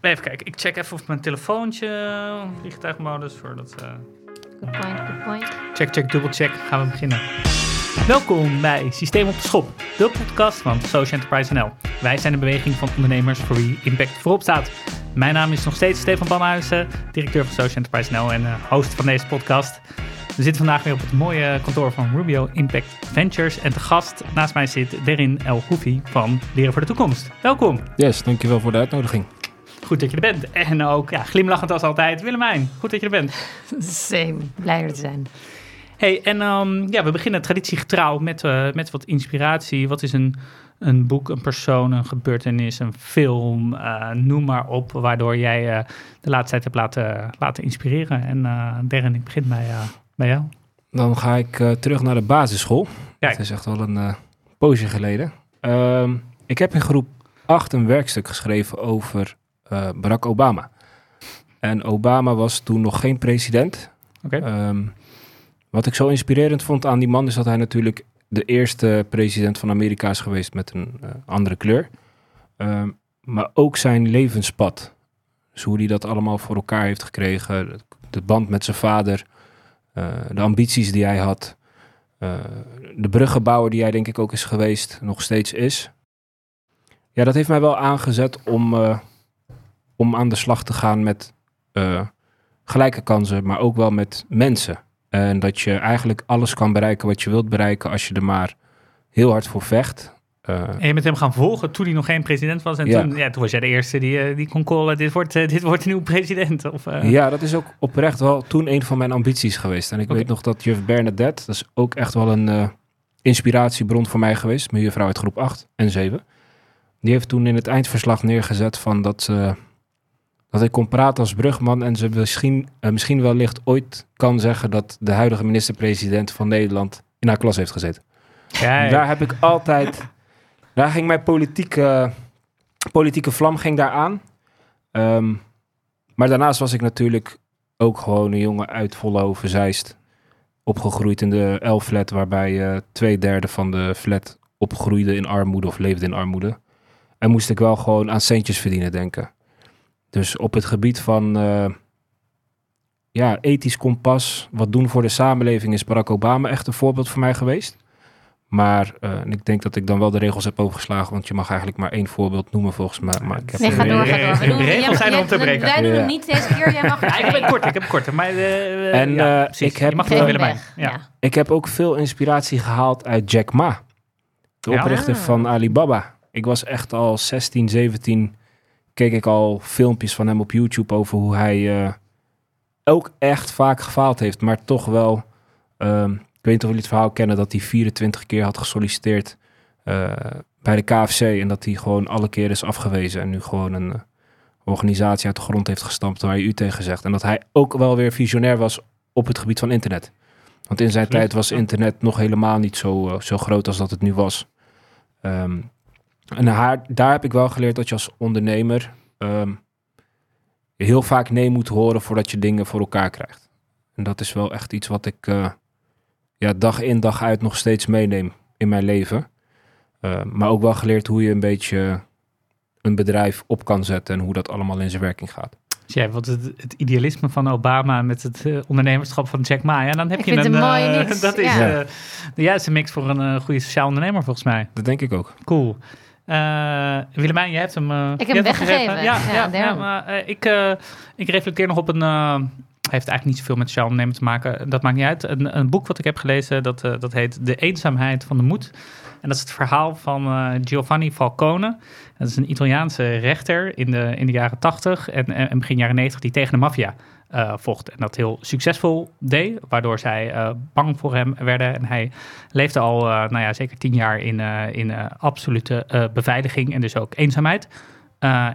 Even kijken, ik check even of mijn telefoontje vliegtuigmodus voordat. Uh... Good point, good point. Check, check, dubbel check. Gaan we beginnen. Welkom bij Systeem op de Schop, de podcast van Social Enterprise NL. Wij zijn een beweging van ondernemers voor wie impact voorop staat. Mijn naam is nog steeds Stefan Banhuizen, directeur van Social Enterprise NL en uh, host van deze podcast. We zitten vandaag weer op het mooie kantoor van Rubio Impact Ventures. En te gast naast mij zit Derin El Houfi van Leren voor de Toekomst. Welkom. Yes, dankjewel voor de uitnodiging. Goed dat je er bent. En ook ja, glimlachend als altijd, Willemijn. Goed dat je er bent. Same, blij er te zijn. Hey, en um, ja, we beginnen traditiegetrouw met, uh, met wat inspiratie. Wat is een, een boek, een persoon, een gebeurtenis, een film, uh, noem maar op, waardoor jij uh, de laatste tijd hebt laten, laten inspireren. En uh, Darren, ik begin bij, bij jou. Dan ga ik terug naar de basisschool. Kijk. Dat is echt wel een poosje geleden. Ehm, ik heb in groep 8 een werkstuk geschreven over uh, Barack Obama. En Obama was toen nog geen president. Okay. Um, wat ik zo inspirerend vond aan die man is dat hij natuurlijk de eerste president van Amerika is geweest met een uh, andere kleur. Um, maar ook zijn levenspad. Dus hoe hij dat allemaal voor elkaar heeft gekregen. De band met zijn vader. Uh, de ambities die hij had. de bruggenbouwer die hij denk ik ook is geweest. Nog steeds is. Ja, dat heeft mij wel aangezet om om aan de slag te gaan met uh, gelijke kansen, maar ook wel met mensen. En dat je eigenlijk alles kan bereiken wat je wilt bereiken als je er maar heel hard voor vecht. Uh, en je bent hem gaan volgen toen hij nog geen president was. En ja. Toen, ja, toen was jij de eerste die, uh, die kon callen, dit wordt, uh, dit wordt een nieuwe president. Of, Ja, dat is ook oprecht wel toen een van mijn ambities geweest. En ik okay. weet nog dat juf Bernadette, dat is ook echt wel een inspiratiebron voor mij geweest. Mijn juffrouw uit groep 8 en 7. Die heeft toen in het eindverslag neergezet van dat ze dat ik kon praten als brugman en ze misschien, uh, misschien wellicht ooit kan zeggen dat de huidige minister-president van Nederland in haar klas heeft gezeten. Daar heb ik altijd, daar ging mijn politieke, politieke vlam ging daar aan. Um, maar daarnaast was ik natuurlijk ook gewoon een jongen uit Vollenhoven, Zeist. Opgegroeid in de L-flat, waarbij uh, twee derde van de flat opgroeide in armoede of leefde in armoede. En moest ik wel gewoon aan centjes verdienen denken. Dus op het gebied van uh, ja, ethisch kompas, wat doen voor de samenleving, is Barack Obama echt een voorbeeld voor mij geweest. Maar uh, ik denk dat ik dan wel de regels heb overgeslagen, want je mag eigenlijk maar één voorbeeld noemen volgens mij. Maar ik heb nee, ga door, ga door. Regels zijn om te breken. Wij doen het niet deze keer, jij mag ja, Ik heb kort, ik heb kort. Maar, uh, en ja, ik heb, je mag het willen ja. Ik heb ook veel inspiratie gehaald uit Jack Ma, de oprichter van Alibaba. Ik was echt al 16, 17 keek ik al filmpjes van hem op YouTube over hoe hij uh, ook echt vaak gefaald heeft, maar toch wel. Um, ik weet niet of jullie het verhaal kennen dat hij 24 keer had gesolliciteerd uh, bij de KFC en dat hij gewoon alle keer is afgewezen en nu gewoon een uh, organisatie uit de grond heeft gestampt waar je u tegen zegt. En dat hij ook wel weer visionair was op het gebied van internet. Want in zijn tijd was internet nog helemaal niet zo, zo groot als dat het nu was. Um, en haar, daar heb ik wel geleerd dat je als ondernemer um, heel vaak nee moet horen voordat je dingen voor elkaar krijgt. En dat is wel echt iets wat ik uh, ja, dag in dag uit nog steeds meeneem in mijn leven. Uh, maar ook wel geleerd hoe je een beetje een bedrijf op kan zetten en hoe dat allemaal in zijn werking gaat. Dus ja, wat het, het, idealisme van Obama met het uh, ondernemerschap van Jack Ma. Ja, dan heb ik je een, een mooie mix. dat is ja. de juiste mix voor een goede sociaal ondernemer volgens mij. Dat denk ik ook. Cool. Uh, Willemijn, je hebt hem. Ik heb hem weggegeven. Ja, ja, ja, maar uh, ik, ik reflecteer nog op een. heeft eigenlijk niet zoveel met sociaal ondernemen te maken. Dat maakt niet uit. Een, een boek wat ik heb gelezen, dat, dat heet De Eenzaamheid van de Moed. En dat is het verhaal van Giovanni Falcone. Dat is een Italiaanse rechter in de, in de jaren 80 en, en begin jaren 90 die tegen de maffia uh, vocht. En dat heel succesvol deed, waardoor zij uh, bang voor hem werden. En hij leefde al, uh, nou ja, zeker tien jaar in, in absolute beveiliging en dus ook eenzaamheid.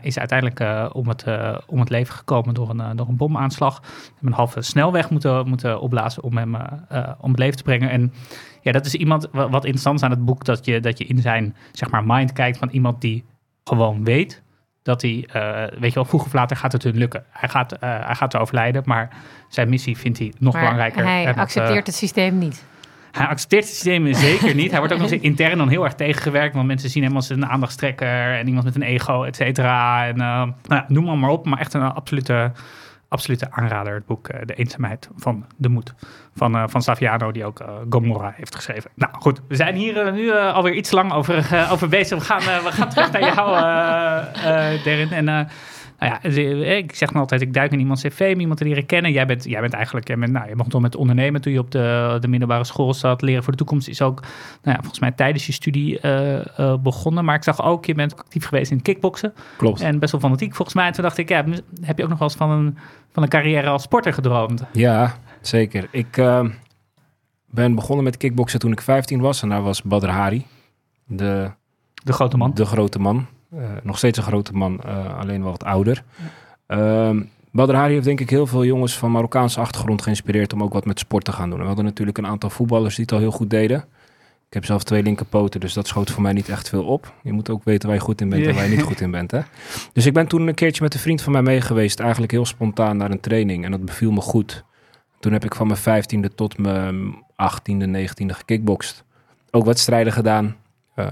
is uiteindelijk om, het, om het leven gekomen door een, door een bomaanslag. Hebben een halve snelweg moeten, moeten opblazen om hem om het leven te brengen. En ja, dat is iemand, wat, interessant aan het boek, dat je, dat je in zijn zeg maar, mind kijkt van iemand die gewoon weet dat hij, uh, weet je wel, vroeg of later gaat het hun lukken. Hij gaat, uh, hij gaat overlijden, maar zijn missie vindt hij nog maar belangrijker. Hij accepteert het systeem niet. Hij accepteert het systeem zeker niet. Hij wordt ook nog eens intern dan heel erg tegengewerkt. Want mensen zien hem als een aandachtstrekker en iemand met een ego, et cetera. En eh, nou ja, noem maar, maar op. Maar echt een absolute, absolute aanrader. Het boek eh, De Eenzaamheid van de Moed. Van, eh, van Saviano, die ook eh, Gomorra heeft geschreven. Nou goed, we zijn hier nu alweer iets lang over, over bezig. We gaan, we gaan terug naar jou, Darren. En nou ja, ik zeg dan altijd, ik duik in iemands cv iemand te leren kennen. Jij bent, jij bent eigenlijk, jij bent, nou, je begon met ondernemen toen je op de, de middelbare school zat. Leren voor de toekomst is ook, nou ja, volgens mij tijdens je studie eh, eh, begonnen. Maar ik zag ook, je bent actief geweest in kickboksen. Klopt. En best wel fanatiek volgens mij. En toen dacht ik, ja, heb je ook nog wel eens van een, van een carrière als sporter gedroomd? Ja, zeker. Ik eh, ben begonnen met kickboksen toen ik 15 was. En daar was Badr Hari, de, De grote man. de grote man. Eh, nog steeds een grote man, eh, alleen wel wat ouder. Ehm Badr Hari heeft denk ik heel veel jongens van Marokkaanse achtergrond geïnspireerd om ook wat met sport te gaan doen. En we hadden natuurlijk een aantal voetballers die het al heel goed deden. Ik heb zelf twee linkerpoten, dus dat schoot voor mij niet echt veel op. Je moet ook weten waar je goed in bent en waar je niet goed in bent. Hè? Dus ik ben toen een keertje met een vriend van mij mee geweest, eigenlijk heel spontaan naar een training. En dat beviel me goed. Toen heb ik van mijn vijftiende tot mijn achttiende, negentiende gekickbokst. Ook wedstrijden gedaan. Eh,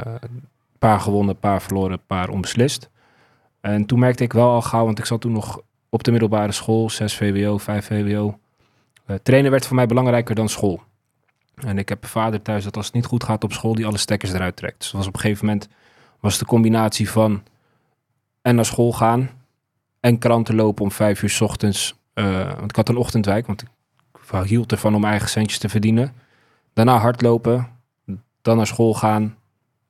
paar gewonnen, paar verloren, paar onbeslist. En toen merkte ik wel al gauw, want ik zat toen nog op de middelbare school, 6 VWO, 5 VWO. Eh, trainen werd voor mij belangrijker dan school. En ik heb een vader thuis dat als het niet goed gaat op school, die alle stekkers eruit trekt. Dus was op een gegeven moment was de combinatie van en naar school gaan en kranten lopen om vijf uur 's ochtends. eh, want ik had een ochtendwijk, want ik hield ervan om eigen centjes te verdienen. Daarna hardlopen, dan naar school gaan,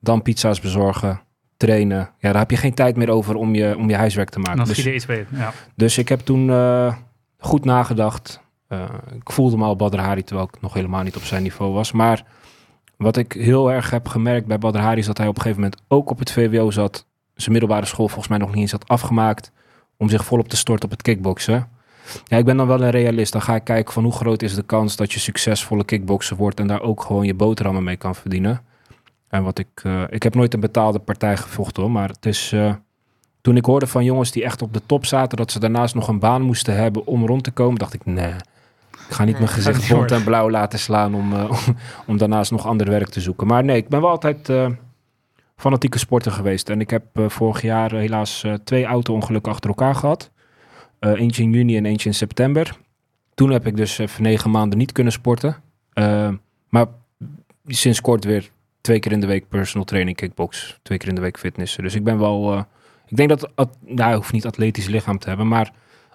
dan pizza's bezorgen, trainen. Ja, daar heb je geen tijd meer over om je, om je huiswerk te En maken. dan Dus, er iets bij. Ja. dus ik heb toen eh, goed nagedacht. Eh, ik voelde me al Badr Hari, terwijl ik nog helemaal niet op zijn niveau was. Maar wat ik heel erg heb gemerkt bij Badr Hari is dat hij op een gegeven moment ook op het VWO zat. Zijn middelbare school volgens mij nog niet eens had afgemaakt. Om zich volop te storten op het kickboksen. Ja, ik ben dan wel een realist. Dan ga ik kijken van hoe groot is de kans dat je succesvolle kickbokser wordt. En daar ook gewoon je boterhammen mee kan verdienen. En wat ik, eh, ik heb nooit een betaalde partij gevochten hoor. Maar het is, eh, toen ik hoorde van jongens die echt op de top zaten, dat ze daarnaast nog een baan moesten hebben om rond te komen, dacht ik, nee, ik ga niet mijn gezicht bont worden. en blauw laten slaan om, eh, om, om daarnaast nog ander werk te zoeken. Maar nee, ik ben wel altijd fanatieke sporter geweest. En ik heb vorig jaar helaas twee auto-ongelukken achter elkaar gehad. Eh, eentje in juni en eentje in september. Toen heb ik dus even negen maanden niet kunnen sporten. Maar sinds kort weer twee keer in de week personal training, kickbox. Twee keer in de week fitnessen. Dus ik ben wel... eh, ik denk dat... at- nou, je hoeft niet atletisch lichaam te hebben, maar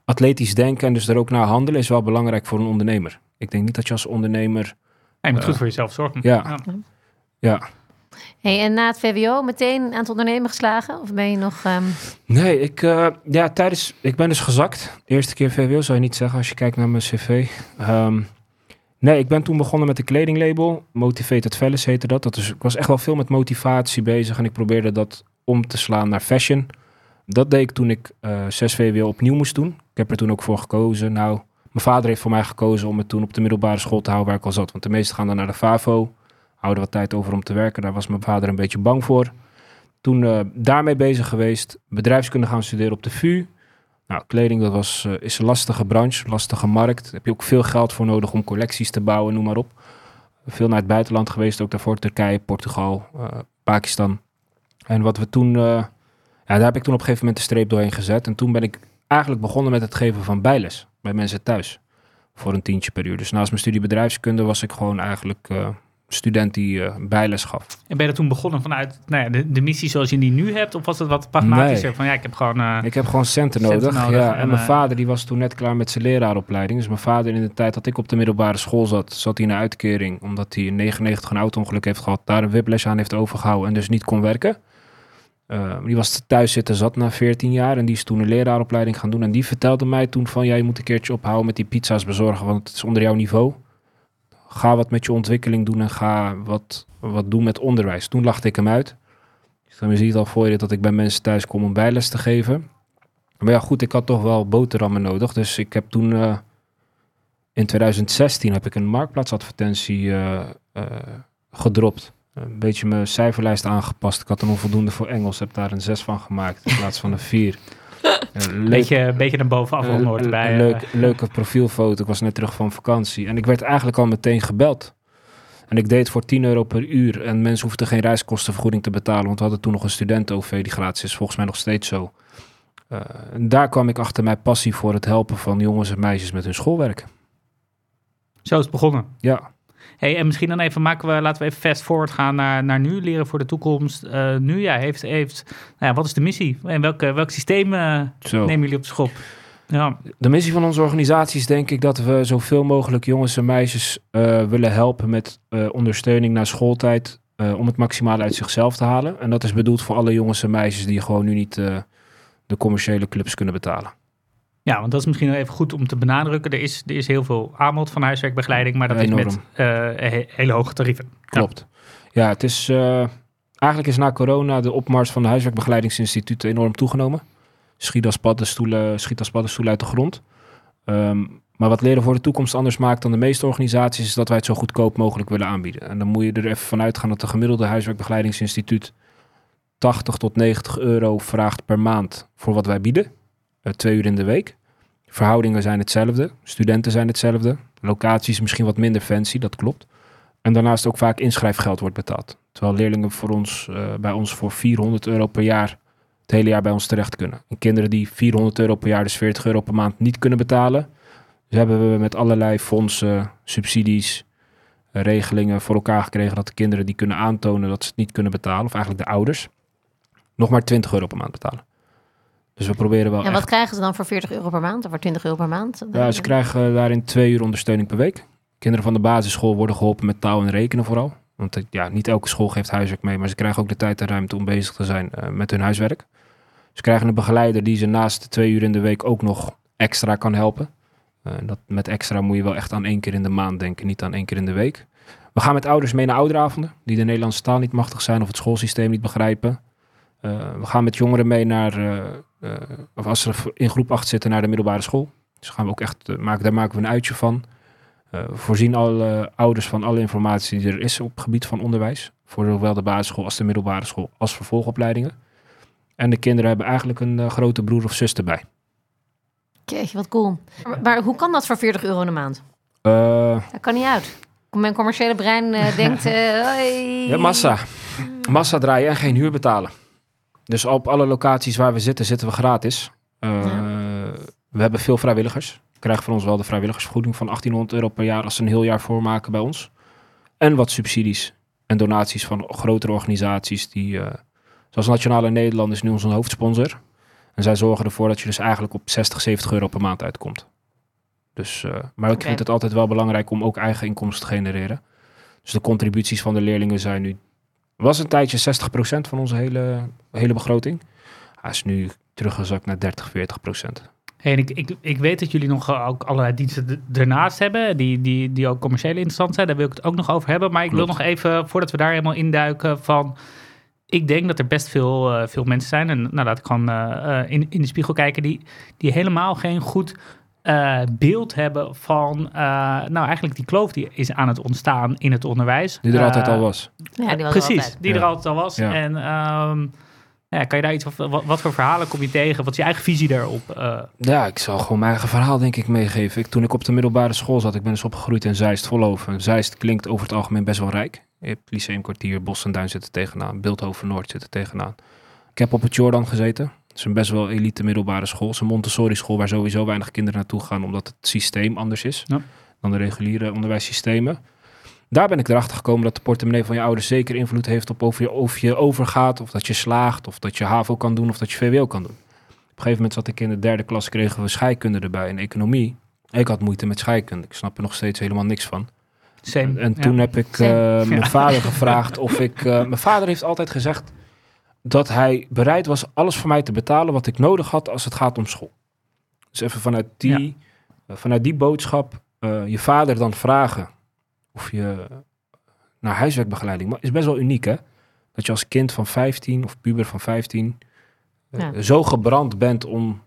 atletisch denken en dus er ook naar handelen is wel belangrijk voor een ondernemer. Ik denk niet dat je als ondernemer... Ja, je moet Eh, goed voor jezelf zorgen. ja. Ja, Hey, en na het VWO meteen aan het ondernemen geslagen? Of ben je nog... ehm, Nee, ik, eh, ja, tijdens, ik ben dus gezakt. Eerste keer VWO zou je niet zeggen als je kijkt naar mijn cv. Ehm, nee, ik ben toen begonnen met een kledinglabel. Motivated Fellas heette dat. dat ik was echt wel veel met motivatie bezig en ik probeerde dat om te slaan naar fashion. Dat deed ik toen ik eh 6 VWO opnieuw moest doen. Ik heb er toen ook voor gekozen. Nou, mijn vader heeft voor mij gekozen om het toen op de middelbare school te houden waar ik al zat. Want de meesten gaan dan naar de FAVO. Houden wat tijd over om te werken. Daar was mijn vader een beetje bang voor. Toen eh, daarmee bezig geweest. Bedrijfskunde gaan studeren op de VU. Nou, kleding dat was, eh, is een lastige branche, lastige markt. Daar heb je ook veel geld voor nodig om collecties te bouwen, noem maar op. Veel naar het buitenland geweest, ook daarvoor Turkije, Portugal, eh, Pakistan. En wat we toen, eh, ja, daar heb ik toen op een gegeven moment de streep doorheen gezet. En toen ben ik eigenlijk begonnen met het geven van bijles bij mensen thuis. Voor een tientje per uur. Dus naast mijn studie bedrijfskunde was ik gewoon eigenlijk student die eh, bijles gaf. En ben je er toen begonnen vanuit nou ja, de, de missie zoals je die nu hebt? Of was het wat pragmatischer? Nee. Van ja, ik heb gewoon... eh, Ik heb gewoon centen Centen nodig. nodig ja, en, en mijn eh, vader die was toen net klaar met zijn leraaropleiding. Dus mijn vader in de tijd dat ik op de middelbare school zat, zat hij in een uitkering. Omdat hij in 99 een auto-ongeluk heeft gehad. Daar een whiplash aan heeft overgehouden en dus niet kon werken. Die was thuis zitten zat na 14 jaar en die is toen een leraaropleiding gaan doen. En die vertelde mij toen van, ja, je moet een keertje ophouden met die pizza's bezorgen, want het is onder jouw niveau. Ga wat met je ontwikkeling doen en ga wat, wat doen met onderwijs. Toen lachte ik hem uit. Zie je het al voor je dat ik bij mensen thuis kom om bijles te geven. Maar ja, goed, ik had toch wel boterhammen nodig. Dus ik heb toen eh, in 2016 heb ik een marktplaatsadvertentie eh, gedropt. Een beetje mijn cijferlijst aangepast. Ik had een onvoldoende voor Engels, heb daar een 6 van gemaakt in plaats van een 4. Een beetje, beetje naar bovenaf een, een- bij. een eh, leuk, leuke profielfoto. Ik was net terug van vakantie. En ik werd eigenlijk al meteen gebeld. En ik deed voor 10 euro per uur. En mensen hoefden geen reiskostenvergoeding te betalen. Want we hadden toen nog een studenten-OV die gratis is. Volgens mij nog steeds zo. Uh, en daar kwam ik achter mijn passie voor het helpen van jongens en meisjes met hun schoolwerk. Zo is het begonnen. Ja. Hey, en misschien dan even maken we, laten we even fast forward gaan naar, naar nu, leren voor de toekomst. Uh, nu, ja, heeft, heeft, nou ja, wat is de missie? En welke, welk systeem uh, nemen jullie op de schop? Ja. De missie van onze organisatie is denk ik dat we zoveel mogelijk jongens en meisjes uh, willen helpen met ondersteuning na schooltijd. om het maximale uit zichzelf te halen. En dat is bedoeld voor alle jongens en meisjes die gewoon nu niet de commerciële clubs kunnen betalen. Ja, want dat is misschien even goed om te benadrukken. Er is, er is heel veel aanbod van huiswerkbegeleiding, maar dat is met uh, hele hoge tarieven. Klopt. Ja, het is uh, eigenlijk is na corona de opmars van de huiswerkbegeleidingsinstituten enorm toegenomen. Schiet als paddenstoelen, schiet als paddenstoelen uit de grond. Um, maar wat leren voor de toekomst anders maakt dan de meeste organisaties, is dat wij het zo goedkoop mogelijk willen aanbieden. En dan moet je er even vanuit gaan dat de gemiddelde huiswerkbegeleidingsinstituut 80 tot 90 euro vraagt per maand voor wat wij bieden. Uh, twee uur in de week. Verhoudingen zijn hetzelfde, studenten zijn hetzelfde, locaties misschien wat minder fancy, dat klopt. En daarnaast ook vaak inschrijfgeld wordt betaald. Terwijl leerlingen voor ons, uh, bij ons voor 400 euro per jaar het hele jaar bij ons terecht kunnen. En kinderen die 400 euro per jaar, dus 40 euro per maand, niet kunnen betalen. Dus hebben we met allerlei fondsen, subsidies, uh, regelingen voor elkaar gekregen dat de kinderen die kunnen aantonen dat ze het niet kunnen betalen, of eigenlijk de ouders, nog maar 20 euro per maand betalen. Dus we proberen wel. En wat krijgen ze dan voor 40 euro per maand of voor 20 euro per maand? Ja, ze krijgen daarin twee uur ondersteuning per week. Kinderen van de basisschool worden geholpen met taal en rekenen vooral. Want eh, ja, niet elke school geeft huiswerk mee, maar ze krijgen ook de tijd en ruimte om bezig te zijn uh, met hun huiswerk. Ze krijgen een begeleider die ze naast de twee uur in de week ook nog extra kan helpen. Uh, dat, met extra moet je wel echt aan één keer in de maand denken, niet aan één keer in de week. We gaan met ouders mee naar ouderavonden die de Nederlandse taal niet machtig zijn of het schoolsysteem niet begrijpen. we gaan met jongeren mee naar of als ze in groep 8 zitten naar de middelbare school. Dus gaan we ook echt uh, maken, daar maken we een uitje van. We voorzien alle ouders van alle informatie die er is op het gebied van onderwijs. Voor zowel de basisschool als de middelbare school als vervolgopleidingen. En de kinderen hebben eigenlijk een grote broer of zus erbij. Kijk, wat cool. Maar, hoe kan dat voor 40 euro in de maand? dat kan niet uit. Mijn commerciële brein denkt... ja, massa. Massa draaien en geen huur betalen. Dus op alle locaties waar we zitten, zitten we gratis. Uh, We hebben veel vrijwilligers. Krijgen van ons wel de vrijwilligersvergoeding van 1800 euro per jaar als ze een heel jaar voormaken bij ons. En wat subsidies en donaties van grotere organisaties die, uh, zoals Nationale Nederland is nu onze hoofdsponsor. En zij zorgen ervoor dat je dus eigenlijk op 60, 70 euro per maand uitkomt. Dus, uh, maar ik okay. vind het altijd wel belangrijk om ook eigen inkomsten te genereren. Dus de contributies van de leerlingen zijn nu was een tijdje 60% van onze hele, hele begroting. Hij is nu teruggezakt naar 30, 40%. Hey, en ik, ik, ik weet dat jullie nog ook allerlei diensten ernaast hebben, die, die, die ook commercieel interessant zijn. Daar wil ik het ook nog over hebben. Maar ik Klopt. wil nog even, voordat we daar helemaal induiken, van... Ik denk dat er best veel, uh, veel mensen zijn, en nou laat ik gewoon uh, in, in de spiegel kijken, die, die helemaal geen goed uh, beeld hebben van, nou eigenlijk die kloof die is aan het ontstaan in het onderwijs. Die er altijd al was. Ja, die was Precies, altijd. die ja. er altijd al was. Ja. En um, ja, kan je daar iets van, wat, wat, voor verhalen kom je tegen? Wat is je eigen visie daarop? Uh, ja, ik zal gewoon mijn eigen verhaal denk ik meegeven. Ik, toen ik op de middelbare school zat, ik ben dus opgegroeid in Zeist, Volhoven. Zeist klinkt over het algemeen best wel rijk. Je hebt Lyceumkwartier, Bos en Duin zitten tegenaan, Beeldhoven Noord zitten tegenaan. Ik heb op het Jordan gezeten. Het is een best wel elite middelbare school. Het is een Montessori school waar sowieso weinig kinderen naartoe gaan, omdat het systeem anders is ja. dan de reguliere onderwijssystemen. Daar ben ik erachter gekomen dat de portemonnee van je ouders zeker invloed heeft op of je, of je overgaat, of dat je slaagt, of dat je HAVO kan doen, of dat je VWO kan doen. Op een gegeven moment zat ik in de derde klas, kregen we scheikunde erbij en economie. Ik had moeite met scheikunde. Ik snap er nog steeds helemaal niks van. Same. En toen ja. heb ik uh, mijn vader gevraagd of ik... Uh, mijn vader heeft altijd gezegd dat hij bereid was alles voor mij te betalen wat ik nodig had als het gaat om school. Dus even vanuit die, ja. uh, vanuit die boodschap je vader dan vragen of je naar huiswerkbegeleiding is best wel uniek hè. Dat je als kind van 15 of puber van 15 uh, ja. zo gebrand bent om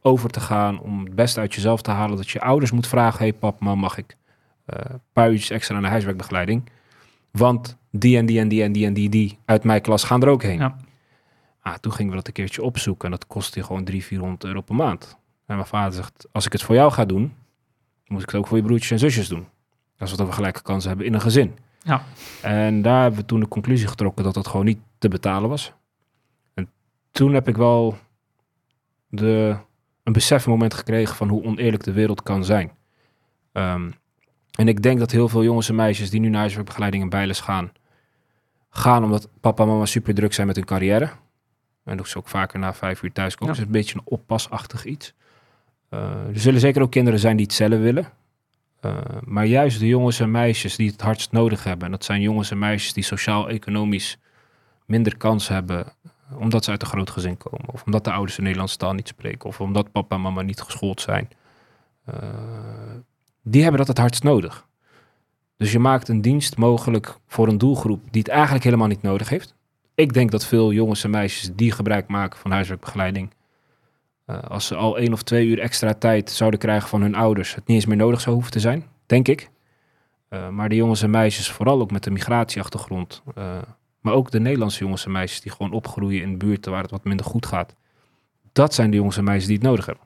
over te gaan, om het beste uit jezelf te halen, dat je ouders moet vragen, hey pap, mam, mag ik een paar uurtjes extra naar huiswerkbegeleiding? Want die en die en die en die en die, die uit mijn klas gaan er ook heen. Ja. Ah, toen gingen we dat een keertje opzoeken en dat kostte gewoon 300, 400 euro per maand. En mijn vader zegt, als ik het voor jou ga doen, moet ik het ook voor je broertjes en zusjes doen. Als we dan gelijke kansen hebben in een gezin. Ja. En daar hebben we toen de conclusie getrokken dat dat gewoon niet te betalen was. En toen heb ik wel de, een besefmoment gekregen van hoe oneerlijk de wereld kan zijn. Ehm, en ik denk dat heel veel jongens en meisjes die nu naar huiswerkbegeleiding en bijles gaan, gaan omdat papa en mama super druk zijn met hun carrière. En dat ze ook vaker na vijf uur thuiskomen. Ja. Dus een beetje een oppasachtig iets. Uh, er zullen zeker ook kinderen zijn die het zelf willen. Uh, maar juist de jongens en meisjes die het hardst nodig hebben. En dat zijn jongens en meisjes die sociaal-economisch minder kans hebben. Omdat ze uit een groot gezin komen. Of omdat de ouders de Nederlandse taal niet spreken. Of omdat papa en mama niet geschoold zijn. Uh, die hebben dat het hardst nodig. Dus je maakt een dienst mogelijk voor een doelgroep die het eigenlijk helemaal niet nodig heeft. Ik denk dat veel jongens en meisjes die gebruik maken van huiswerkbegeleiding, uh, als ze al één of twee uur extra tijd zouden krijgen van hun ouders, het niet eens meer nodig zou hoeven te zijn, denk ik. Uh, maar de jongens en meisjes, vooral ook met de migratieachtergrond, uh, maar ook de Nederlandse jongens en meisjes die gewoon opgroeien in buurten waar het wat minder goed gaat, dat zijn de jongens en meisjes die het nodig hebben.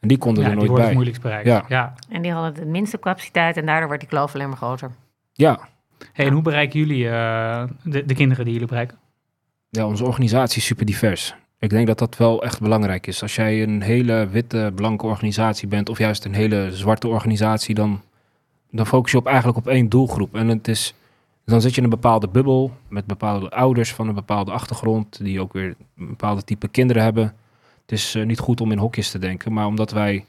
En die konden ja, er nooit die bij. moeilijkst bereikt. Ja. ja. En die hadden de minste capaciteit en daardoor wordt die kloof alleen maar groter. Ja. Hey, en hoe bereiken jullie uh, de, de, kinderen die jullie bereiken? Ja, onze organisatie is super divers. Ik denk dat dat wel echt belangrijk is. Als jij een hele witte, blanke organisatie bent, of juist een hele zwarte organisatie, dan, dan focus je op eigenlijk op één doelgroep. En het is, dan zit je in een bepaalde bubbel met bepaalde ouders van een bepaalde achtergrond, die ook weer een bepaalde type kinderen hebben. Het is uh, niet goed om in hokjes te denken, maar omdat wij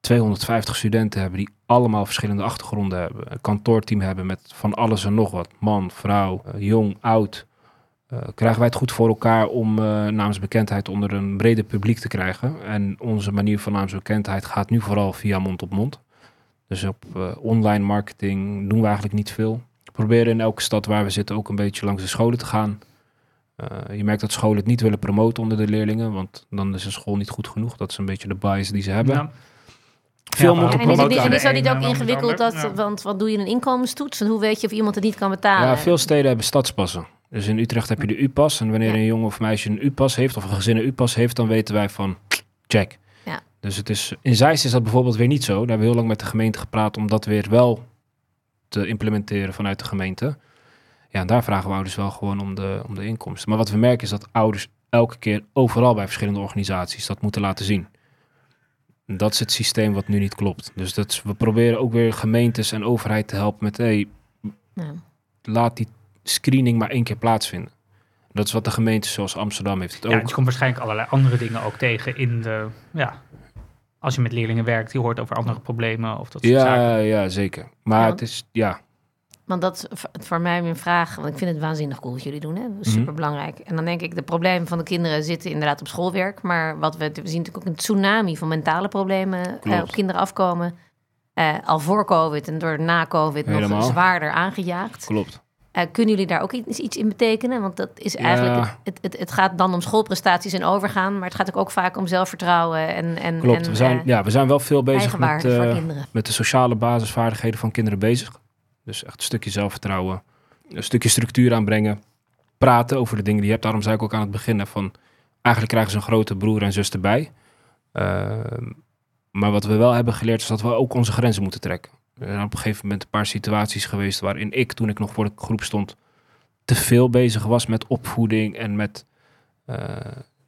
250 studenten hebben die allemaal verschillende achtergronden hebben, een kantoorteam hebben met van alles en nog wat, man, vrouw, uh, jong, oud, uh, krijgen wij het goed voor elkaar om naamsbekendheid onder een breder publiek te krijgen. En onze manier van naamsbekendheid gaat nu vooral via mond op mond. Dus op online marketing doen we eigenlijk niet veel. We proberen in elke stad waar we zitten ook een beetje langs de scholen te gaan. Uh, je merkt dat scholen het niet willen promoten onder de leerlingen, want dan is een school niet goed genoeg. Dat is een beetje de bias die ze hebben. Ja. Veel ja, en, is het, en is dat niet ook ingewikkeld, dat, ja. want wat doe je een inkomenstoets en hoe weet je of iemand het niet kan betalen? Ja, veel steden hebben stadspassen. Dus in Utrecht heb je de U-pas en wanneer ja. een jongen of meisje een U-pas heeft of een gezin een U-pas heeft, dan weten wij van check. Ja. Dus het is, in Zeist is dat bijvoorbeeld weer niet zo. Daar hebben we heel lang met de gemeente gepraat om dat weer wel te implementeren vanuit de gemeente. Ja, en daar vragen we ouders wel gewoon om de, om de inkomsten. Maar wat we merken is dat ouders elke keer overal bij verschillende organisaties dat moeten laten zien. En dat is het systeem wat nu niet klopt. Dus dat we proberen ook weer gemeentes en overheid te helpen met... Hey, ja. laat die screening maar één keer plaatsvinden. Dat is wat de gemeente zoals Amsterdam heeft het ook. Ja, je komt waarschijnlijk allerlei andere dingen ook tegen in de... Ja, als je met leerlingen werkt, je hoort over andere problemen of dat soort ja, zaken. Ja, zeker. Maar ja. het is, ja, want dat is voor mij mijn vraag. Want ik vind het waanzinnig cool wat jullie doen. Hè? Super belangrijk. En dan denk ik, de problemen van de kinderen zitten inderdaad op schoolwerk. Maar wat we, we zien natuurlijk ook een tsunami van mentale problemen uh, op kinderen afkomen. Uh, al voor COVID en door na COVID Helemaal. nog zwaarder aangejaagd. Klopt. Uh, kunnen jullie daar ook iets, iets in betekenen? Want dat is eigenlijk. Ja. Het, het, het, gaat dan om schoolprestaties en overgaan. Maar het gaat ook vaak om zelfvertrouwen. En, en, Klopt. En, we, zijn, ja, we zijn wel veel bezig met, met de sociale basisvaardigheden van kinderen bezig. Dus echt een stukje zelfvertrouwen, een stukje structuur aanbrengen, praten over de dingen die je hebt. Daarom zei ik ook aan het begin van, eigenlijk krijgen ze een grote broer en zus erbij. Uh, maar wat we wel hebben geleerd is dat we ook onze grenzen moeten trekken. Er zijn op een gegeven moment een paar situaties geweest waarin ik, toen ik nog voor de groep stond, te veel bezig was met opvoeding en met uh,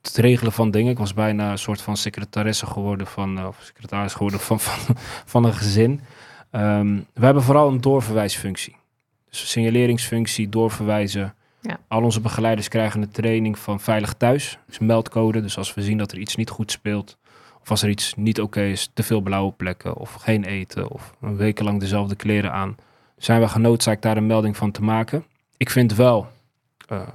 het regelen van dingen. Ik was bijna een soort van secretaresse geworden van, uh, of secretaris geworden van, van, van een gezin. Um, we hebben vooral een doorverwijsfunctie. Dus signaleringsfunctie, doorverwijzen. Ja. Al onze begeleiders krijgen een training van veilig thuis. Dus meldcode. Dus als we zien dat er iets niet goed speelt. Of als er iets niet oké is, te veel blauwe plekken. Of geen eten. Of een wekenlang dezelfde kleren aan. Zijn we genoodzaakt daar een melding van te maken. Ik vind wel uh,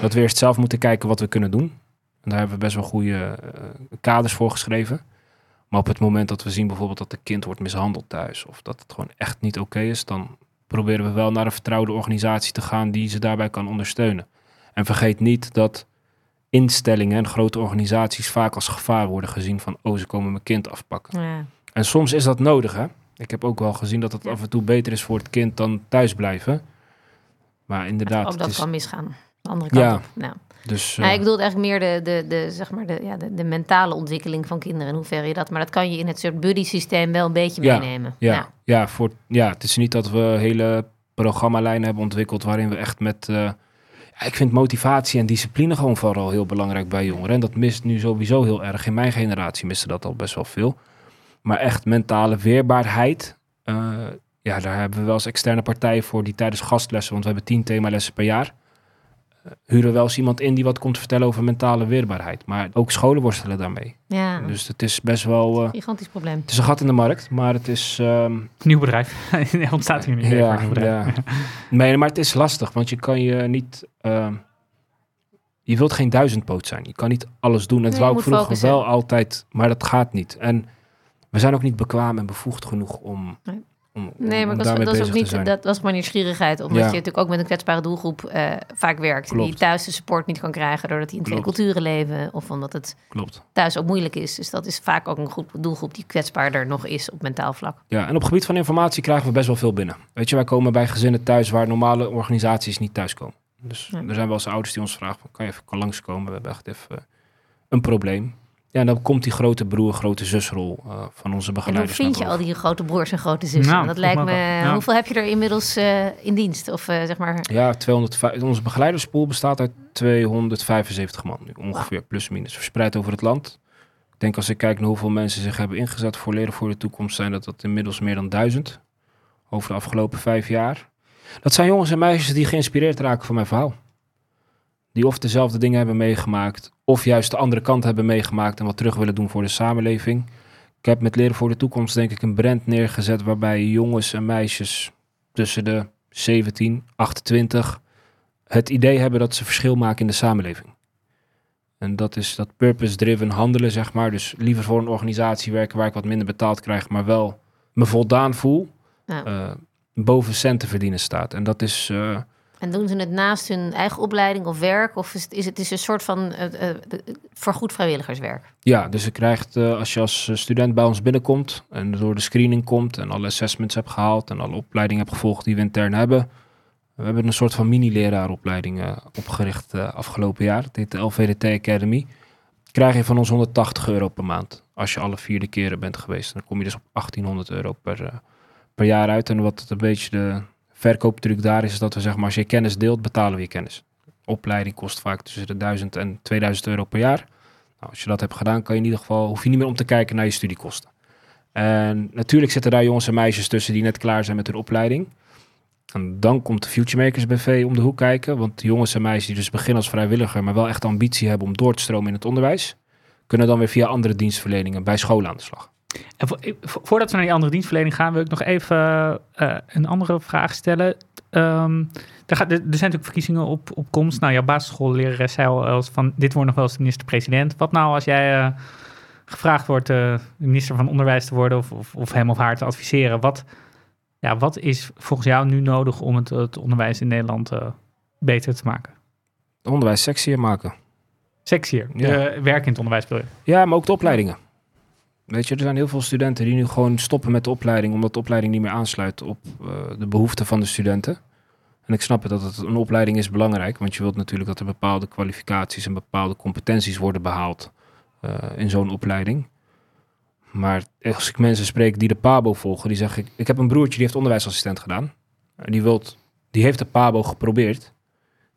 dat we eerst zelf moeten kijken wat we kunnen doen. En daar hebben we best wel goede uh, kaders voor geschreven. Maar op het moment dat we zien bijvoorbeeld dat de kind wordt mishandeld thuis of dat het gewoon echt niet oké is, dan proberen we wel naar een vertrouwde organisatie te gaan die ze daarbij kan ondersteunen. En vergeet niet dat instellingen en grote organisaties vaak als gevaar worden gezien van, oh, ze komen mijn kind afpakken. Ja. En soms is dat nodig, hè? Ik heb ook wel gezien dat het ja. af en toe beter is voor het kind dan thuis blijven. Maar inderdaad. Ook dat is... kan misgaan. De andere kant ja. op. Nou. Dus, uh... nou, ik bedoel eigenlijk meer de, de, de, zeg maar de, ja, de, de, mentale ontwikkeling van kinderen. In hoeverre je dat... Maar dat kan je in het soort buddy systeem wel een beetje ja, meenemen. Ja, ja. Ja, voor, ja, het is niet dat we hele programmalijnen hebben ontwikkeld waarin we echt met... eh, ik vind motivatie en discipline gewoon vooral heel belangrijk bij jongeren. En dat mist nu sowieso heel erg. In mijn generatie miste dat al best wel veel. Maar echt mentale weerbaarheid. eh, ja, daar hebben we wel eens externe partijen voor die tijdens gastlessen, want we hebben tien themalessen per jaar, huren wel eens iemand in die wat komt vertellen over mentale weerbaarheid. Maar ook scholen worstelen daarmee. Ja, Dus het is best wel, eh, gigantisch probleem. het is een gat in de markt, maar het is... ehm, Nieuw bedrijf. Er ontstaat hier niet bedrijf. ja. Nee, maar het is lastig, want je kan je niet... ehm, je wilt geen duizendpoot zijn. Je kan niet alles doen. En Nee, dat wou ik vroeger focussen. wel altijd, maar dat gaat niet. En we zijn ook niet bekwaam en bevoegd genoeg om, Nee. Om, Nee, maar dat was, dat ook niet, dat was maar nieuwsgierigheid. Omdat Ja. je natuurlijk ook met een kwetsbare doelgroep eh, vaak werkt. Die thuis de support niet kan krijgen doordat die in twee culturen leven. Of omdat het Klopt. thuis ook moeilijk is. Dus dat is vaak ook een groep, doelgroep die kwetsbaarder nog is op mentaal vlak. Ja, en op gebied van informatie krijgen we best wel veel binnen. Weet je, wij komen bij gezinnen thuis waar normale organisaties niet thuiskomen. Dus Ja. er zijn wel eens ouders die ons vragen, kan je even langskomen? We hebben echt even eh, een probleem. Ja, en dan komt die grote broer, grote zusrol eh, van onze En hoe begeleiders vind je al die grote broers en grote zussen? Nou, dat lijkt me. Ja. Hoeveel heb je er inmiddels eh, in dienst? Of eh, zeg maar. Ja, 205, onze begeleiderspool bestaat uit 275 man nu, ongeveer, plus minus, verspreid over het land. Ik denk als ik kijk naar hoeveel mensen zich hebben ingezet voor Leren voor de Toekomst, zijn dat dat inmiddels meer dan duizend over de afgelopen vijf jaar. Dat zijn jongens en meisjes die geïnspireerd raken van mijn verhaal. Die of dezelfde dingen hebben meegemaakt, of juist de andere kant hebben meegemaakt en wat terug willen doen voor de samenleving. Ik heb met Leren voor de Toekomst denk ik een brand neergezet waarbij jongens en meisjes tussen de 17, 28 het idee hebben dat ze verschil maken in de samenleving. En dat is dat purpose-driven handelen, zeg maar. Dus liever voor een organisatie werken waar ik wat minder betaald krijg, maar wel me voldaan voel. Nou, eh, boven centen verdienen staat. En dat is, eh, en doen ze het naast hun eigen opleiding of werk? Of is het, is het is een soort van eh, vergoed vrijwilligerswerk? ja, dus je krijgt, eh, als je als student bij ons binnenkomt en door de screening komt en alle assessments hebt gehaald en alle opleidingen hebt gevolgd die we intern hebben. We hebben een soort van mini-leraaropleiding opgericht afgelopen jaar. Het heet de LVDT Academy. Krijg je van ons 180 euro per maand. Als je alle vierde keren bent geweest. Dan kom je dus op 1800 euro per, per jaar uit. En wat het een beetje de verkooptruc daar is, dat we zeggen maar als je kennis deelt, betalen we je kennis. Opleiding kost vaak tussen de 1000 en 2000 euro per jaar. Nou, als je dat hebt gedaan, kan je in ieder geval, hoef je niet meer om te kijken naar je studiekosten. En natuurlijk zitten daar jongens en meisjes tussen die net klaar zijn met hun opleiding. En dan komt de Futuremakers BV om de hoek kijken. Want jongens en meisjes die dus beginnen als vrijwilliger, maar wel echt ambitie hebben om door te stromen in het onderwijs, kunnen dan weer via andere dienstverleningen bij scholen aan de slag. En vo- vo- voordat we naar die andere dienstverlening gaan, wil ik nog even eh, een andere vraag stellen. Ehm, er, gaat, er zijn natuurlijk verkiezingen op, op komst. Nou, jouw basisschoollerares zei al eens van, dit wordt nog wel eens de minister-president. Wat nou als jij eh, gevraagd wordt de minister van Onderwijs te worden of, of, of hem of haar te adviseren? Wat, ja, wat is volgens jou nu nodig om het, het onderwijs in Nederland beter te maken? Onderwijs sexier maken. Sexier, Ja. Werk in het onderwijs bedoel je? Ja, maar ook de opleidingen. Weet je, er zijn heel veel studenten die nu gewoon stoppen met de opleiding, omdat de opleiding niet meer aansluit op eh, de behoeften van de studenten. En ik snap het dat het een opleiding is belangrijk, want je wilt natuurlijk dat er bepaalde kwalificaties en bepaalde competenties worden behaald eh, in zo'n opleiding. Maar als ik mensen spreek die de PABO volgen, die zeggen, ik, ik heb een broertje die heeft onderwijsassistent gedaan. En die, wilt, die heeft de PABO geprobeerd.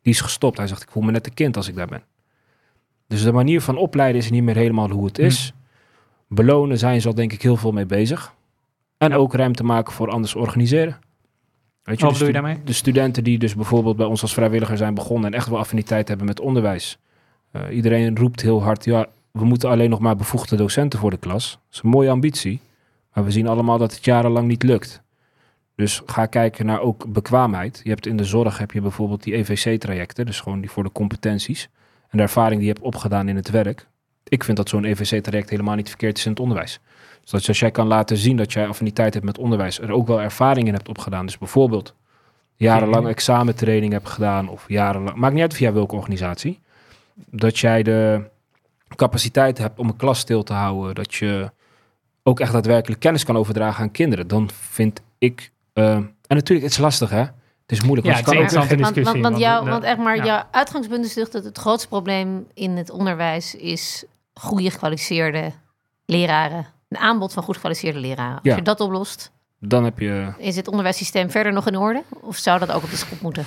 Die is gestopt. Hij zegt, ik voel me net een kind als ik daar ben. Dus de manier van opleiden is niet meer helemaal hoe het is. Belonen zijn ze al denk ik heel veel mee bezig. En Ja. ook ruimte maken voor anders organiseren. Weet Wat de bedoel je daarmee? De studenten die dus bijvoorbeeld bij ons als vrijwilliger zijn begonnen en echt wel affiniteit hebben met onderwijs. Eh, iedereen roept heel hard, ja, we moeten alleen nog maar bevoegde docenten voor de klas. Dat is een mooie ambitie, maar we zien allemaal dat het jarenlang niet lukt. Dus ga kijken naar ook bekwaamheid. Je hebt in de zorg heb je bijvoorbeeld die EVC-trajecten, dus gewoon die voor de competenties en de ervaring die je hebt opgedaan in het werk. Ik vind dat zo'n EVC-traject helemaal niet verkeerd is in het onderwijs. Dus dat als jij kan laten zien dat jij affiniteit hebt met onderwijs, er ook wel ervaring in hebt opgedaan. Dus bijvoorbeeld jarenlang Ja. examentraining hebt gedaan of jarenlang, maakt niet uit via welke organisatie, dat jij de capaciteit hebt om een klas stil te houden, dat je ook echt daadwerkelijk kennis kan overdragen aan kinderen, dan vind ik, eh, en natuurlijk, het is lastig hè, het is moeilijk. Ja, want het is Want, want, want, jou, want, want echt maar, ja. jouw uitgangspunt is dat het grootste probleem in het onderwijs is goede gekwalificeerde leraren. Een aanbod van goed gekwalificeerde leraren. Als je dat oplost, Dan heb je... Is het onderwijssysteem verder nog in orde? Of zou dat ook op de schop moeten?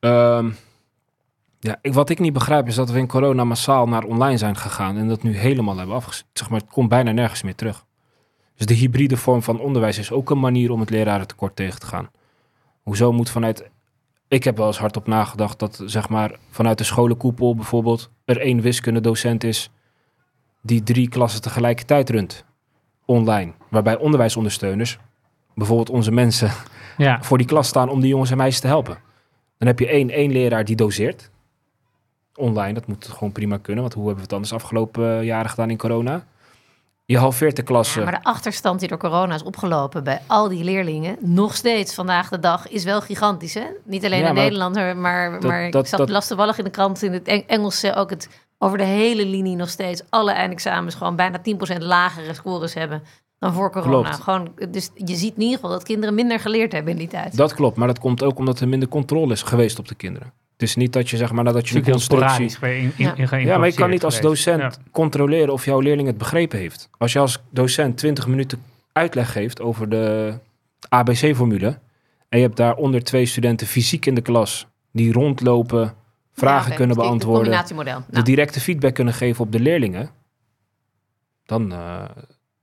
Ehm, ja, ik, wat ik niet begrijp is dat we in corona massaal naar online zijn gegaan en dat nu helemaal hebben afgezet. Zeg maar, het komt bijna nergens meer terug. Dus de hybride vorm van onderwijs is ook een manier om het lerarentekort tegen te gaan. Hoezo moet vanuit... Ik heb wel eens hardop nagedacht dat zeg maar, vanuit de scholenkoepel bijvoorbeeld er één wiskundedocent is die drie klassen tegelijkertijd runt. Online. Waarbij onderwijsondersteuners, bijvoorbeeld onze mensen, Ja. voor die klas staan om die jongens en meisjes te helpen. Dan heb je één, één leraar die doseert. Online, dat moet gewoon prima kunnen. Want hoe hebben we het anders afgelopen eh, jaren gedaan in corona? Je halveert de klasse. Ja, maar de achterstand die door corona is opgelopen bij al die leerlingen, nog steeds vandaag de dag, is wel gigantisch. Hè? Niet alleen Ja, in Nederland, maar, maar, dat- maar dat- ik zag dat- las toevallig in de krant in het Eng- Engels ook het over de hele linie nog steeds alle eindexamens gewoon bijna 10% lagere scores hebben dan voor corona. Klopt. Gewoon, dus je ziet in ieder geval dat kinderen minder geleerd hebben in die tijd. Dat klopt, maar dat komt ook omdat er minder controle is geweest op de kinderen. Het is niet dat je zeg maar nadat je een constructie... in, in, Ja. maar je kan niet als docent Ja. controleren of jouw leerling het begrepen heeft. Als je als docent 20 minuten uitleg geeft over de ABC-formule... en je hebt daaronder twee studenten fysiek in de klas... die rondlopen, vragen Ja, kunnen dus beantwoorden... De Nou, directe feedback kunnen geven op de leerlingen, dan eh,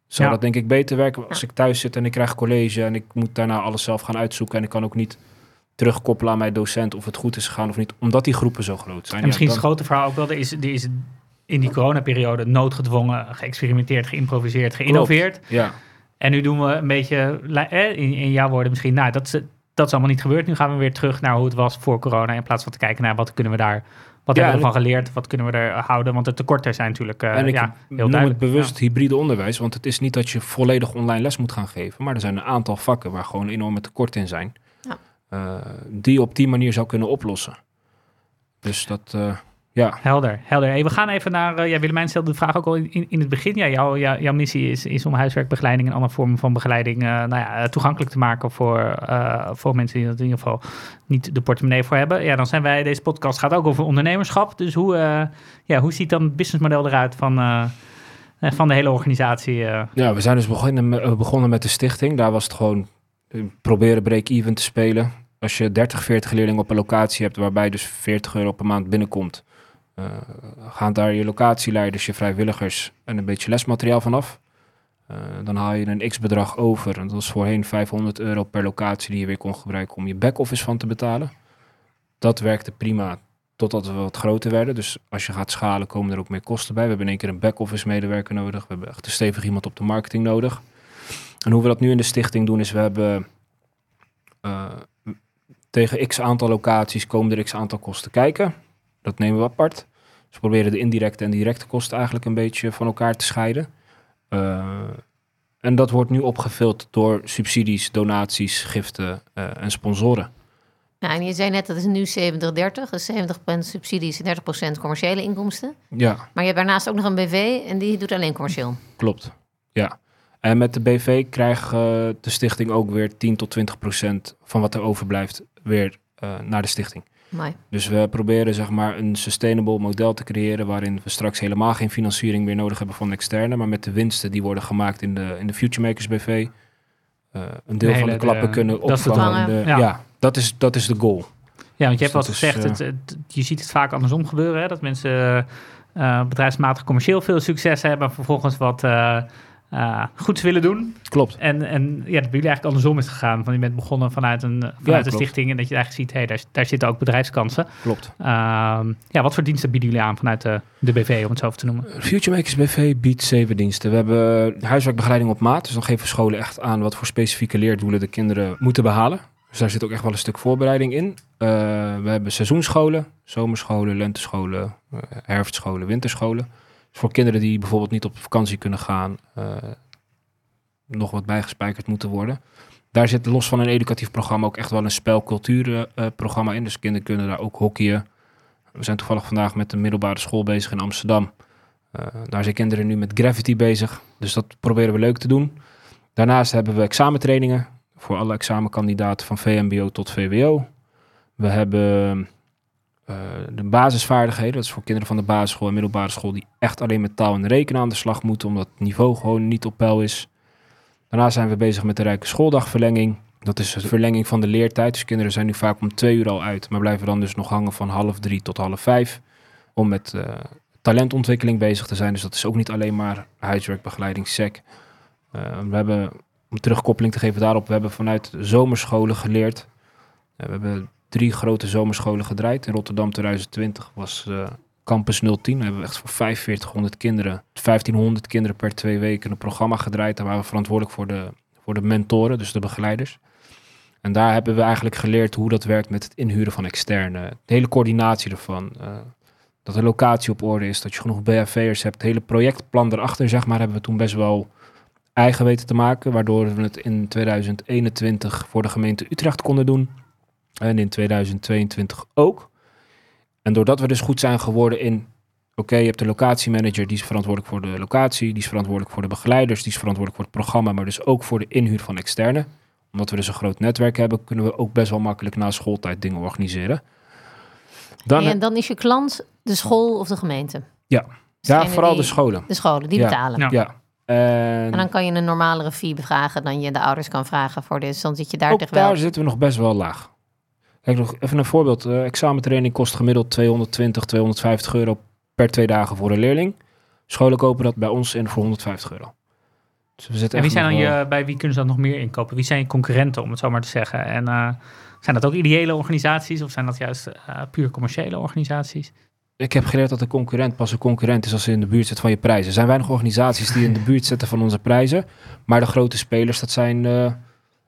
zou Ja. dat denk ik beter werken. Als ik thuis zit en ik krijg college en ik moet daarna alles zelf gaan uitzoeken en ik kan ook niet terugkoppelen aan mijn docent of het goed is gegaan of niet, omdat die groepen zo groot zijn. En misschien Ja, is dan- het grote verhaal ook wel, er is, er is in die coronaperiode noodgedwongen geëxperimenteerd, geïmproviseerd, geïnnoveerd. Ja, En nu doen we een beetje, in, in jouw woorden misschien, nou, dat is, dat is allemaal niet gebeurd. Nu gaan we weer terug naar hoe het was voor corona, in plaats van te kijken naar wat kunnen we daar, wat Ja, hebben we ervan geleerd, wat kunnen we er houden, want de tekorten zijn natuurlijk en ik ja, heel noem het bewust hybride onderwijs, want het is niet dat je volledig online les moet gaan geven, maar er zijn een aantal vakken waar gewoon enorme tekorten in zijn, die je op die manier zou kunnen oplossen. Dus dat, eh, ja, Helder, helder. Hey, we gaan even naar, eh ja, Willemijn stelde de vraag ook al in, in, het begin. Ja, jouw, jouw, jouw missie is, is om huiswerkbegeleiding en andere vormen van begeleiding eh, nou ja, toegankelijk te maken voor, eh, voor mensen die er in ieder geval niet de portemonnee voor hebben. Ja, dan zijn wij, deze podcast gaat ook over ondernemerschap. Dus hoe, eh, ja, hoe ziet dan het businessmodel eruit van, eh, eh, van de hele organisatie? eh? Ja, we zijn dus begonnen met, eh, begonnen met de stichting. Daar was het gewoon eh, proberen break-even te spelen. Als je 30, 40 leerlingen op een locatie hebt, waarbij dus 40 euro per maand binnenkomt, eh, gaan daar je locatieleiders, je vrijwilligers en een beetje lesmateriaal vanaf. Eh dan haal je een x-bedrag over. En dat was voorheen 500 euro per locatie die je weer kon gebruiken om je back-office van te betalen. Dat werkte prima totdat we wat groter werden. Dus als je gaat schalen, komen er ook meer kosten bij. We hebben in één keer een back-office medewerker nodig. We hebben echt een stevig iemand op de marketing nodig. En hoe we dat nu in de stichting doen, is we hebben eh, tegen x aantal locaties komen er x aantal kosten kijken. Dat nemen we apart. Dus we proberen de indirecte en directe kosten eigenlijk een beetje van elkaar te scheiden. Eh, en dat wordt nu opgevuld door subsidies, donaties, giften eh, en sponsoren. nou, en je zei net dat is nu 70-30, dus 70% subsidies en 30% commerciële inkomsten. Ja, Maar je hebt daarnaast ook nog een BV en die doet alleen commercieel. klopt. Ja. En met de BV krijgt de stichting ook weer 10 tot 20 procent van wat er overblijft weer eh, naar de stichting. Mooi. Dus we proberen zeg maar een sustainable model te creëren waarin we straks helemaal geen financiering meer nodig hebben van externe, maar met de winsten die worden gemaakt in de, in de Future Makers BV eh, een deel De van de hele- klappen de- kunnen dat is opvangen. de- Ja. ja. dat is, dat is de goal. Ja, want je hebt Dus dat gezegd, is, het, het- je ziet het vaak andersom gebeuren. Hè? Dat mensen eh, bedrijfsmatig commercieel veel succes hebben... en vervolgens wat eh, goeds willen doen. Klopt. En, en ja, dat bij jullie eigenlijk andersom is gegaan. Van je bent begonnen vanuit een, vanuit een stichting... en dat je eigenlijk ziet, hey, daar, daar zitten ook bedrijfskansen. Klopt. Ehm, ja, wat voor diensten bieden jullie aan vanuit de, de BV, om het zo te noemen? Future Makers BV biedt zeven diensten. We hebben huiswerkbegeleiding op maat. Dus dan geven scholen echt aan wat voor specifieke leerdoelen de kinderen moeten behalen. Dus daar zit ook echt wel een stuk voorbereiding in. Eh, we hebben seizoenscholen, zomerscholen, lentescholen, eh, herfstscholen, winterscholen. Voor kinderen die bijvoorbeeld niet op vakantie kunnen gaan, eh, nog wat bijgespijkerd moeten worden. Daar zit los van een educatief programma ook echt wel een spelcultuurprogramma in. Dus kinderen kunnen daar ook hockeyen. We zijn toevallig vandaag met de middelbare school bezig in Amsterdam. Eh, daar zijn kinderen nu met Gravity bezig. Dus dat proberen we leuk te doen. Daarnaast hebben we examentrainingen voor alle examenkandidaten van VMBO tot VWO. We hebben eh, de basisvaardigheden. Dat is voor kinderen van de basisschool en middelbare school die echt alleen met taal en rekenen aan de slag moeten, omdat het niveau gewoon niet op peil is. Daarna zijn we bezig met de Rijke Schooldagverlenging. Dat is de verlenging van de leertijd. Dus kinderen zijn nu vaak om twee uur al uit, maar blijven dan dus nog hangen van half drie tot half vijf. Om met uh, talentontwikkeling bezig te zijn. Dus dat is ook niet alleen maar huiswerkbegeleiding, SEC. Uh, we hebben, om terugkoppeling te geven daarop, we hebben vanuit zomerscholen geleerd. We hebben drie grote zomerscholen gedraaid. In Rotterdam 2020 was Campus 010. We hebben echt voor 4500 kinderen, 1500 kinderen per twee weken een programma gedraaid. Daar waren we verantwoordelijk voor de, voor de mentoren, dus de begeleiders. En daar hebben we eigenlijk geleerd hoe dat werkt met het inhuren van externe. De hele coördinatie ervan. Uh, dat de locatie op orde is, dat je genoeg BFV'ers hebt. Het hele projectplan erachter, zeg maar, hebben we toen best wel eigen weten te maken. Waardoor we het in 2021 voor de gemeente Utrecht konden doen. En in 2022 ook. En doordat we dus goed zijn geworden in... Oké, je hebt de locatiemanager, die is verantwoordelijk voor de locatie. Die is verantwoordelijk voor de begeleiders. Die is verantwoordelijk voor het programma. Maar dus ook voor de inhuur van externe. Omdat we dus een groot netwerk hebben, kunnen we ook best wel makkelijk na schooltijd dingen organiseren. Dan, en dan is je klant de school of de gemeente? Ja, ja vooral de scholen. De scholen, die betalen. Ja. ja. En, en, dan kan je een normalere fee vragen dan je de ouders kan vragen voor dit. Dan zit je daar ook daar zitten we nog best wel laag. Kijk, nog even een voorbeeld. Uh, examentraining kost gemiddeld 220, 250 euro per twee dagen voor een leerling. Scholen kopen dat bij ons in voor 150 euro. Dus we zitten en wie zijn dan je, bij wie kunnen ze dan nog meer inkopen? Wie zijn je concurrenten, om het zo maar te zeggen? En uh, zijn dat ook ideële organisaties of zijn dat juist uh, puur commerciële organisaties? Ik heb geleerd dat een concurrent pas een concurrent is als ze in de buurt zit van je prijzen. Er zijn weinig organisaties die in de buurt zitten van onze prijzen. Maar de grote spelers, dat zijn... Uh,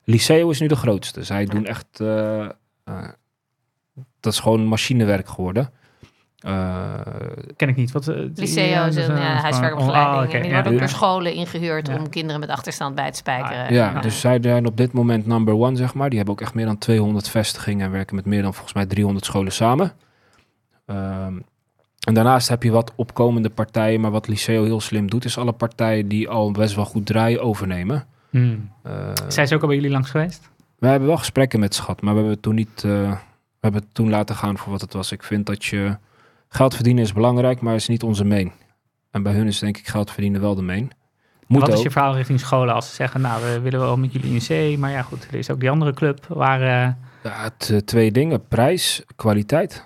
Liceo is nu de grootste. Zij doen echt... Uh, dat is gewoon machinewerk geworden. Uh, Ken ik niet. Wat, uh, Liceo is een ja, huiswerkopleiding. Oh, okay. die worden ook door scholen ingehuurd om kinderen met achterstand bij te spijkeren. Ah, ja, dus zij zijn op dit moment number one, zeg maar. Die hebben ook echt meer dan 200 vestigingen en werken met meer dan volgens mij 300 scholen samen. Um, en daarnaast heb je wat opkomende partijen, maar wat Liceo heel slim doet, is alle partijen die al best wel goed draaien overnemen. Hmm. Uh, Zijn ze ook al bij jullie langs geweest? We hebben wel gesprekken met Schat, maar we hebben het toen niet. Uh, we hebben het toen laten gaan voor wat het was. Ik vind dat je geld verdienen is belangrijk, maar is niet onze main. En bij hun is denk ik geld verdienen wel de main. Moet wat is je verhaal richting scholen als ze zeggen, nou, we willen wel met jullie in zee, maar ja goed, er is ook die andere club waar... Uh... Ja, het, twee dingen, prijs, kwaliteit.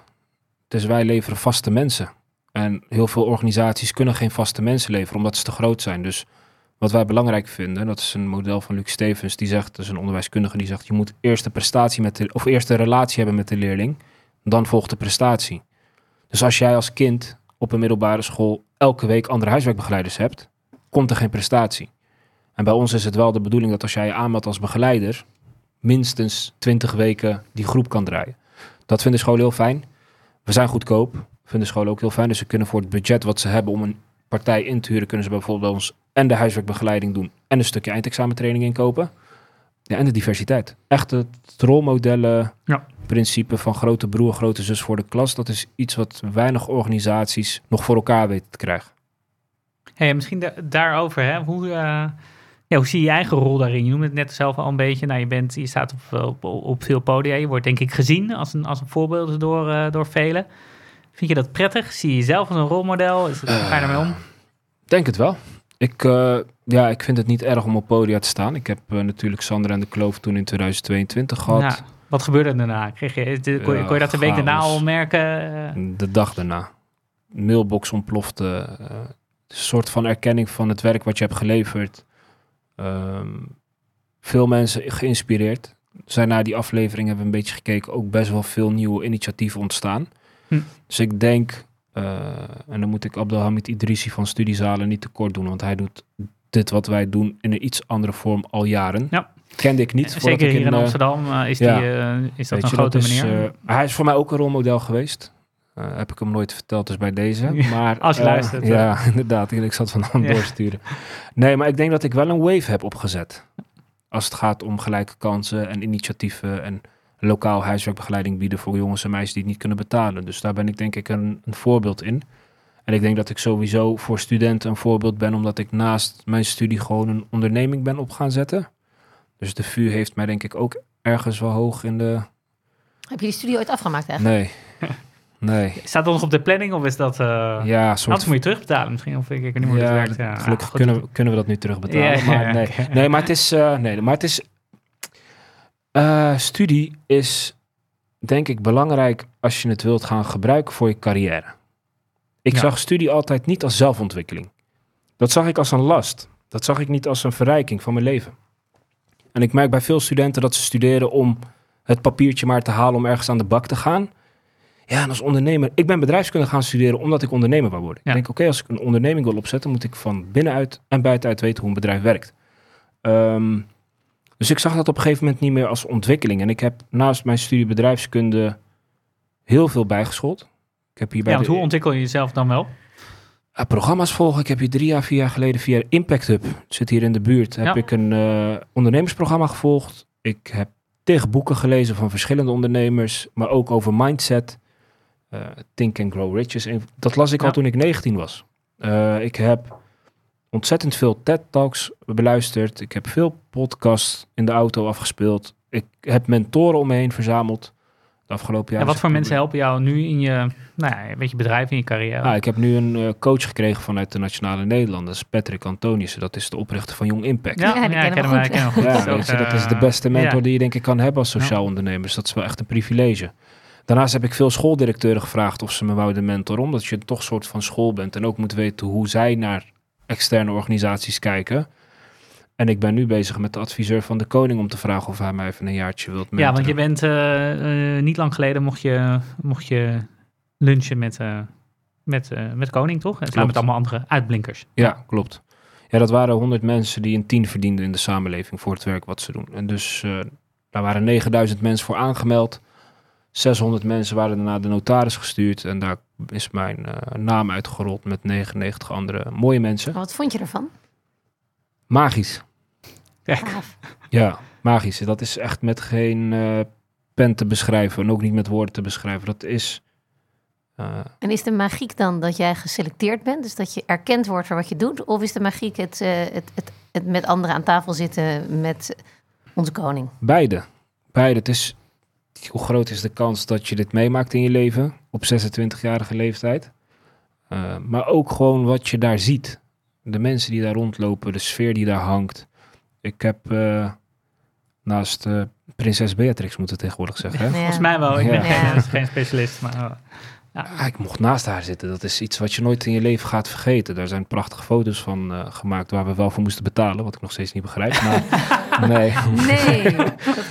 Dus wij leveren vaste mensen. En heel veel organisaties kunnen geen vaste mensen leveren omdat ze te groot zijn. Dus wat wij belangrijk vinden, dat is een model van Luc Stevens, die zegt, dat is een onderwijskundige, die zegt, je moet eerst de prestatie met de, of eerst de relatie hebben met de leerling, dan volgt de prestatie. Dus als jij als kind op een middelbare school elke week andere huiswerkbegeleiders hebt, komt er geen prestatie. En bij ons is het wel de bedoeling dat als jij je aanmeldt als begeleider, minstens 20 weken die groep kan draaien. Dat vinden scholen heel fijn. We zijn goedkoop. Vinden scholen ook heel fijn. Dus ze kunnen voor het budget wat ze hebben om een partij in te huren, kunnen ze bijvoorbeeld bij ons en de huiswerkbegeleiding doen en een stukje eindexamentraining inkopen. Ja, en de diversiteit. Echt het rolmodellen ja. principe van grote broer, grote zus voor de klas. Dat is iets wat weinig organisaties nog voor elkaar weten te krijgen. Hey, misschien daarover, hè? Hoe, uh, ja, hoe zie je je eigen rol daarin? Je noemde het net zelf al een beetje. Nou, je, bent, je staat op, op, op veel podia. Je wordt denk ik gezien als een, als een voorbeeld door, uh, door velen. Vind je dat prettig? Zie je jezelf als een rolmodel? Is het, uh, ga je daarmee om? Denk het wel. Ik, uh, ja, ik vind het niet erg om op podia te staan. Ik heb uh, natuurlijk Sander en de Kloof toen in 2022 gehad. Wat gebeurde er daarna? Kreeg je, de, kon, je, kon, je dat de week daarna al merken? De dag daarna. Mailbox ontplofte. Uh, een soort van erkenning van het werk wat je hebt geleverd. Um, veel mensen geïnspireerd. Zijn na die aflevering hebben we een beetje gekeken. Ook best wel veel nieuwe initiatieven ontstaan. Hm. Dus ik denk, en dan moet ik Abdelhamid Idrissi van Studiezalen niet tekort doen, want hij doet dit wat wij doen in een iets andere vorm al jaren. Ja. Kende ik niet. Zeker ik hier in, in Amsterdam uh, is, die, uh, is dat een grote dat meneer. hij is voor mij ook een rolmodel geweest. heb ik hem nooit verteld, dus bij deze. Maar, Als je luistert. Ja, inderdaad. Ik zat van hem doorsturen. Nee, maar ik denk dat ik wel een wave heb opgezet. Als het gaat om gelijke kansen en initiatieven en lokaal huiswerkbegeleiding bieden voor jongens en meisjes die het niet kunnen betalen. Dus daar ben ik denk ik een, een voorbeeld in. En ik denk dat ik sowieso voor studenten een voorbeeld ben, omdat ik naast mijn studie gewoon een onderneming ben op gaan zetten. Dus de VU heeft mij denk ik ook ergens wel hoog in de... Heb je die studie ooit afgemaakt eigenlijk? Nee. Nee. Staat dat nog op de planning of is dat... eh Ja, soort Anders moet je terugbetalen misschien, of ik, ik weet niet hoe ja, werkt. dat- Ja, gelukkig kunnen, we, kunnen we dat nu terugbetalen. Ja, maar ja, nee. nee, maar het is... eh, nee, maar het is... eh, studie is, denk ik, belangrijk als je het wilt gaan gebruiken voor je carrière. Ik Ja. zag studie altijd niet als zelfontwikkeling. Dat zag ik als een last. Dat zag ik niet als een verrijking van mijn leven. En ik merk bij veel studenten dat ze studeren om het papiertje maar te halen om ergens aan de bak te gaan. Ja, en als ondernemer, ik ben bedrijfskunde gaan studeren omdat ik ondernemer wou worden. Ja. Ik denk, oké, als ik een onderneming wil opzetten, moet ik van binnenuit en buitenuit weten hoe een bedrijf werkt. Ehm, dus ik zag dat op een gegeven moment niet meer als ontwikkeling. En ik heb naast mijn studie bedrijfskunde heel veel bijgeschoold. Ik heb hier bij Ja, want de- hoe ontwikkel je jezelf dan wel? uh, programma's volgen. Ik heb hier drie jaar, vier jaar geleden via Impact Hub, het zit hier in de buurt, heb Ja. ik een eh, ondernemersprogramma gevolgd. Ik heb tegen boeken gelezen van verschillende ondernemers, maar ook over mindset. Eh, Think and Grow Riches. En dat las ik Ja. al toen ik 19 was. Eh, ik heb ontzettend veel TED-talks beluisterd. Ik heb veel podcasts in de auto afgespeeld. Ik heb mentoren om me heen verzameld de afgelopen jaar. En wat voor mensen helpen jou nu in je, nou ja, weet je, bedrijf, in je carrière? Ah, ik heb nu een eh, coach gekregen vanuit de Nationale Nederlanders, Patrick Antoniussen. Dat is de oprichter van Young Impact. ja, Ja, die ja, ik kennen we goed. ik ken hem goed. Ja, Dat is ook, weet je, dat is de eh, beste mentor ja. die je denk ik kan hebben als sociaal ondernemer. Dus dat is wel echt een privilege. Daarnaast heb ik veel schooldirecteuren gevraagd of ze me wouden mentoren. Omdat je toch een soort van school bent en ook moet weten hoe zij naar externe organisaties kijken. En ik ben nu bezig met de adviseur van de koning om te vragen of hij mij even een jaartje wilt mentoren. Ja, want je bent eh, eh, niet lang geleden mocht je, mocht je lunchen met, eh, met, met Koning, toch? En samen met allemaal andere uitblinkers. Ja, klopt. Ja, dat waren 100 mensen die een tien verdienden in de samenleving voor het werk wat ze doen. En dus daar waren 9000 mensen voor aangemeld. 600 mensen waren naar de notaris gestuurd. En daar is mijn eh, naam uitgerold met 99 andere mooie mensen. Wat vond je ervan? Magisch. Ja, magisch. Dat is echt met geen eh, pen te beschrijven. En ook niet met woorden te beschrijven. Dat is... eh, En is de magiek dan dat jij geselecteerd bent? Dus dat je erkend wordt voor wat je doet? Of is de magiek het, eh, het, het, het met anderen aan tafel zitten met onze koning? Beide. Beide. Het is, hoe groot is de kans dat je dit meemaakt in je leven op 26-jarige leeftijd? Uh, maar ook gewoon wat je daar ziet. De mensen die daar rondlopen, de sfeer die daar hangt. Ik heb uh, naast uh, prinses Beatrix moeten tegenwoordig zeggen. Hè? Ja. Volgens mij wel. Ik Ja. ben geen, Ja. geen specialist. Maar, uh, Ah, ik mocht naast haar zitten. Dat is iets wat je nooit in je leven gaat vergeten. Daar zijn prachtige foto's van uh, gemaakt waar we wel voor moesten betalen. Wat ik nog steeds niet begrijp. Maar nee. Nee,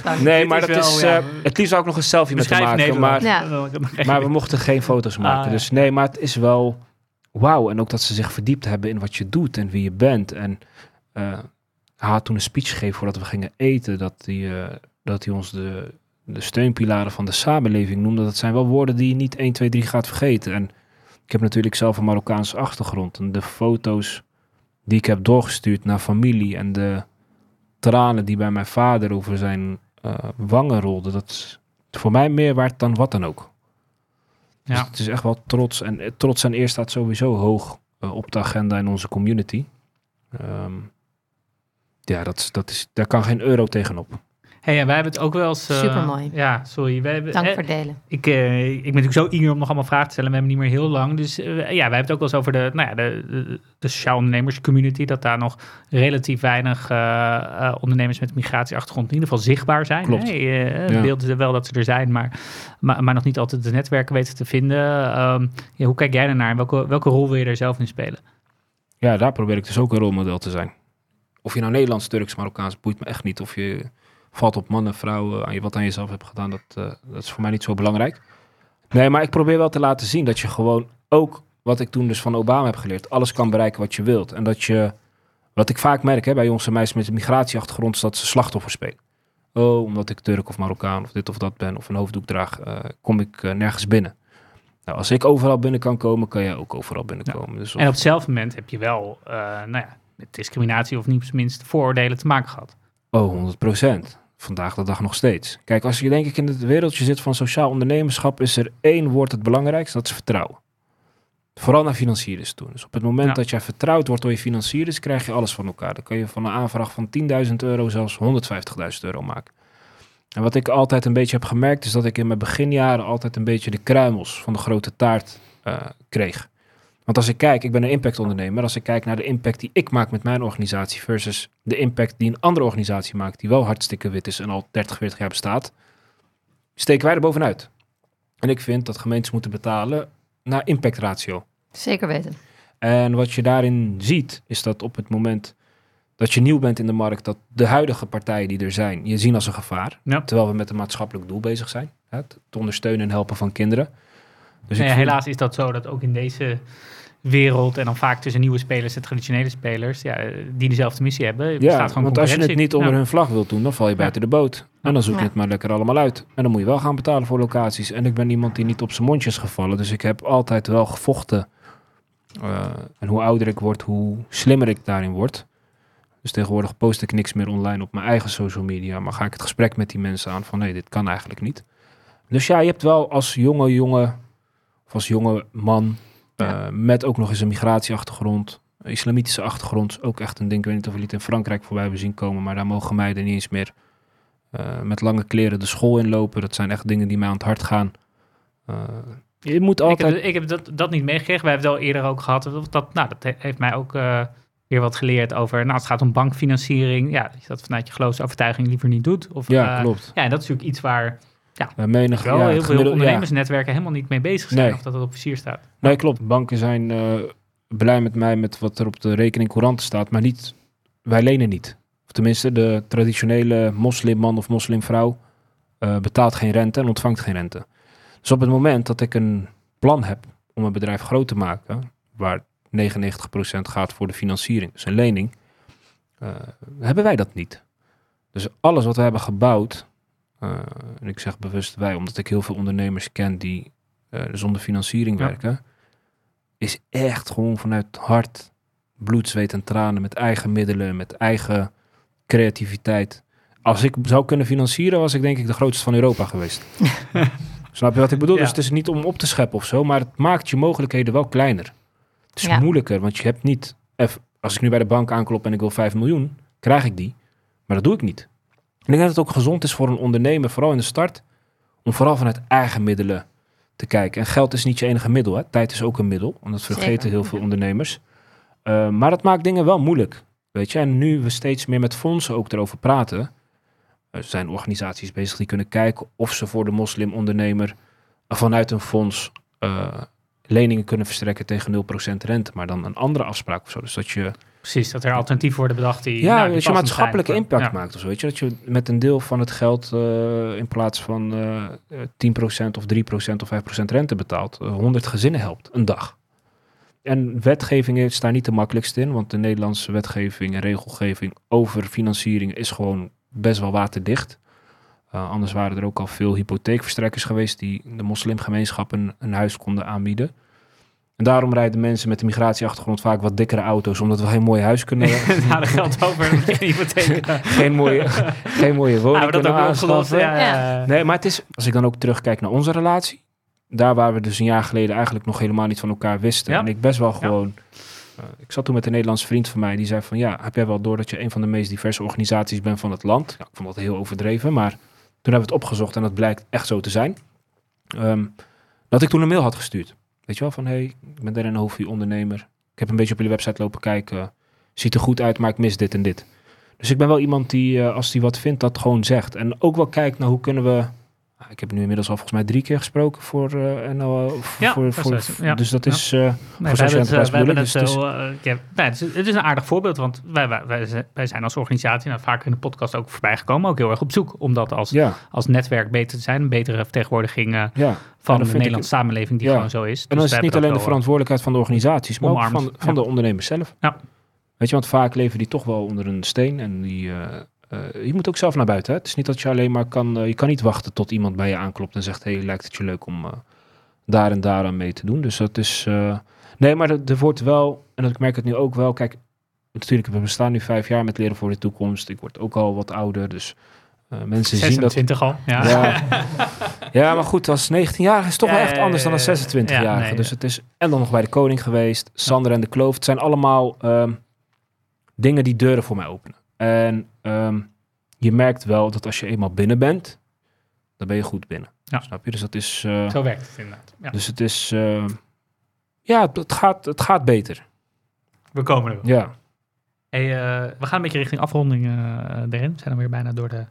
dat. Nee, maar is dat wel, is. ja. uh, het liefst ook nog een selfie met maken. Maar. Ja. Maar we mochten geen foto's maken. Ah, ja. Dus nee, maar het is wel wauw. En ook dat ze zich verdiept hebben in wat je doet en wie je bent. En uh, hij had toen een speech gegeven voordat we gingen eten. Dat hij, uh, dat hij ons de, de steunpilaren van de samenleving noemde. Dat zijn wel woorden die je niet 1, 2, 3 gaat vergeten. En ik heb natuurlijk zelf een Marokkaanse achtergrond. En de foto's die ik heb doorgestuurd naar familie. En de tranen die bij mijn vader over zijn uh, wangen rolden. Dat is voor mij meer waard dan wat dan ook. Dus Ja. het is echt wel trots. En eh, trots en eer staat sowieso hoog uh, op de agenda in onze community. Um, ja, dat, dat is, daar kan geen euro tegenop. Hey, en wij hebben het ook wel eens... Uh, Supermooi. Ja, sorry. Wij hebben, Dank eh, voor het delen. Ik, uh, ik ben natuurlijk zo eager om nog allemaal vragen te stellen. We hebben niet meer heel lang. Dus uh, ja, wij hebben het ook wel eens over de, nou ja, de, de, de sociaal ondernemers community. Dat daar nog relatief weinig uh, ondernemers met een migratieachtergrond in ieder geval zichtbaar zijn. Klopt. Uh, ja. beeld is wel dat ze er zijn, maar, maar, maar nog niet altijd de netwerken weten te vinden. Um, ja, hoe kijk jij ernaar? Welke, welke rol wil je er zelf in spelen? Ja, daar probeer ik dus ook een rolmodel te zijn. Of je nou Nederlands, Turks, Marokkaans, boeit me echt niet. Of je valt op mannen, vrouwen, aan je, wat aan jezelf hebt gedaan, dat, uh, dat is voor mij niet zo belangrijk. Nee, maar ik probeer wel te laten zien dat je gewoon ook, wat ik toen dus van Obama heb geleerd, alles kan bereiken wat je wilt. En dat je, wat ik vaak merk hè, bij jonge meisjes met een migratieachtergrond, is dat ze slachtoffer spelen. Oh, omdat ik Turk of Marokkaan of dit of dat ben of een hoofddoek draag, uh, kom ik uh, nergens binnen. Nou, als ik overal binnen kan komen, kan jij ook overal binnenkomen. Ja. Dus of... En op hetzelfde moment heb je wel, uh, nou ja, met discriminatie of niet minst vooroordelen te maken gehad. Oh, 100 procent. Vandaag de dag nog steeds. Kijk, als je denk ik in het wereldje zit van sociaal ondernemerschap, is er één woord het belangrijkste, dat is vertrouwen. Vooral naar financiers toe. Dus op het moment ja. dat jij vertrouwd wordt door je financiers, krijg je alles van elkaar. Dan kun je van een aanvraag van 10.000 euro zelfs 150.000 euro maken. En wat ik altijd een beetje heb gemerkt, is dat ik in mijn beginjaren altijd een beetje de kruimels van de grote taart uh, kreeg. Want als ik kijk, ik ben een impactondernemer, als ik kijk naar de impact die ik maak met mijn organisatie versus de impact die een andere organisatie maakt, die wel hartstikke wit is en al 30, 40 jaar bestaat, steken wij er bovenuit. En ik vind dat gemeentes moeten betalen naar impactratio. Zeker weten. En wat je daarin ziet, is dat op het moment dat je nieuw bent in de markt, dat de huidige partijen die er zijn, je zien als een gevaar. Terwijl we met een maatschappelijk doel bezig zijn. Het ondersteunen en helpen van kinderen. Dus nee, helaas is dat zo dat ook in deze wereld en dan vaak tussen nieuwe spelers en traditionele spelers, ja, die dezelfde missie hebben. Ja, gewoon want als je het niet onder hun vlag wilt doen, dan val je buiten de boot. En dan zoek je het maar lekker allemaal uit. En dan moet je wel gaan betalen voor locaties. En ik ben iemand die niet op zijn mondjes gevallen, dus ik heb altijd wel gevochten. Uh, en hoe ouder ik word, hoe slimmer ik daarin word. Dus tegenwoordig post ik niks meer online op mijn eigen social media, maar ga ik het gesprek met die mensen aan van nee, dit kan eigenlijk niet. Dus ja, je hebt wel als jonge jongen, of als jonge man, uh, met ook nog eens een migratieachtergrond, islamitische achtergrond, ook echt een ding. Ik weet niet of jullie het in Frankrijk voorbij hebben zien komen, maar daar mogen meiden niet eens meer uh, met lange kleren de school inlopen. Dat zijn echt dingen die mij aan het hart gaan. Uh, je moet altijd... Ik heb, ik heb dat, dat niet meegekregen. Wij hebben het al eerder ook gehad. Dat, nou, dat heeft mij ook weer wat geleerd over, nou, het gaat om bankfinanciering. Ja, dat je dat vanuit je geloofsovertuiging liever niet doet. Of, ja, uh, klopt. Ja, en dat is natuurlijk iets waar ja, ja menig, wel ja, heel veel ondernemersnetwerken helemaal niet mee bezig zijn. Of dat het op versier staat. Nee, klopt. Banken zijn uh, blij met mij met wat er op de rekening couranten staat, maar niet, wij lenen niet. Of tenminste, de traditionele moslimman of moslimvrouw uh, betaalt geen rente en ontvangt geen rente. Dus op het moment dat ik een plan heb om een bedrijf groot te maken, waar 99% gaat voor de financiering, dus een lening, uh, hebben wij dat niet. Dus alles wat we hebben gebouwd, uh, en ik zeg bewust wij, omdat ik heel veel ondernemers ken die uh, zonder financiering werken, is echt gewoon vanuit hart, bloed, zweet en tranen, met eigen middelen, met eigen creativiteit. Als ik zou kunnen financieren, was ik denk ik de grootste van Europa geweest. Snap je wat ik bedoel? Ja. Dus het is niet om op te scheppen of zo, maar het maakt je mogelijkheden wel kleiner. Het is moeilijker, want je hebt niet... Als ik nu bij de bank aanklop en ik wil 5 miljoen, krijg ik die. Maar dat doe ik niet. Ik denk dat het ook gezond is voor een ondernemer, vooral in de start, om vooral vanuit eigen middelen te kijken. En geld is niet je enige middel, hè? tijd is ook een middel. En dat vergeten heel veel ondernemers. Uh, maar dat maakt dingen wel moeilijk. Weet je, en nu we steeds meer met fondsen ook erover praten, er zijn organisaties bezig die kunnen kijken of ze voor de moslimondernemer vanuit een fonds uh, leningen kunnen verstrekken tegen 0% rente, maar dan een andere afspraak of zo. Dus dat je. Precies, dat er alternatief worden bedacht die. Ja, nou, je maatschappelijke impact maakt of zo. Weet je, dat je met een deel van het geld uh, in plaats van uh, eh, 10% of 3% of 5% rente betaalt, 100 eh, gezinnen helpt, een dag. En wetgeving is daar niet de makkelijkste in, want de Nederlandse wetgeving en regelgeving over financiering is gewoon best wel waterdicht. Uh, anders waren er ook al veel hypotheekverstrekkers geweest die de moslimgemeenschap een, een huis konden aanbieden. En daarom rijden mensen met de migratieachtergrond vaak wat dikkere auto's, omdat we geen mooi huis kunnen. Daar geld over geen hypotheek. geen, mooie, geen mooie woning ja, kunnen aanschaffen. Ja, ja. Nee, maar het is, als ik dan ook terugkijk naar onze relatie, daar waar we dus een jaar geleden eigenlijk nog helemaal niet van elkaar wisten. En ik best wel gewoon. Uh, ik zat toen met een Nederlandse vriend van mij, die zei van ja, heb jij wel door dat je een van de meest diverse organisaties bent van het land? Ja, ik vond dat heel overdreven, maar toen hebben we het opgezocht en dat blijkt echt zo te zijn. Um, dat ik toen een mail had gestuurd. Weet je wel, van hey, ik ben Darren Hoofdie, ondernemer. Ik heb een beetje op jullie website lopen kijken. Ziet er goed uit, maar ik mis dit en dit. Dus ik ben wel iemand die, uh, als die wat vindt, dat gewoon zegt. En ook wel kijkt naar hoe kunnen we ik heb nu inmiddels al volgens mij drie keer gesproken voor uh, en uh, ja, voor, voor, ja. dus dat is uh, nee, voor het, uh, wij het, dus ja, nee, het, is, het is een aardig voorbeeld, want wij, wij, wij zijn als organisatie nou, vaak in de podcast ook voorbij gekomen, ook heel erg op zoek om dat als, als netwerk beter te zijn, een betere vertegenwoordiging van de Nederlandse samenleving die gewoon zo is. Dus en dan is het niet alleen de verantwoordelijkheid van de organisaties, maar ook van, van de ondernemers zelf. Ja. Weet je, want vaak leven die toch wel onder een steen en die uh, je moet ook zelf naar buiten. Hè? Het is niet dat je alleen maar kan. Uh, je kan niet wachten tot iemand bij je aanklopt en zegt: Hey, lijkt het je leuk om uh, daar en daar aan mee te doen? Dus dat is. nee, maar er, er wordt wel. En ik merk het nu ook wel. Kijk, natuurlijk, we bestaan nu vijf jaar met leren voor de toekomst. Ik word ook al wat ouder. Dus mensen 26 zien dat. al. Ja. ja. Ja. maar goed, als 19-jarige is toch wel echt anders dan als 26-jarige. Nee, dus het is. En dan nog bij de koning geweest. Sander en de Kloof. Het zijn allemaal um, dingen die deuren voor mij openen. En um, je merkt wel dat als je eenmaal binnen bent, dan ben je goed binnen. Ja. Snap je? Dus dat is... eh, Zo werkt het inderdaad. Ja. dus het is... eh, ja, het- gaat, het gaat beter. We komen er wel. Ja. Hey, eh, we gaan een beetje richting afronding eh erin. We zijn dan weer bijna door de,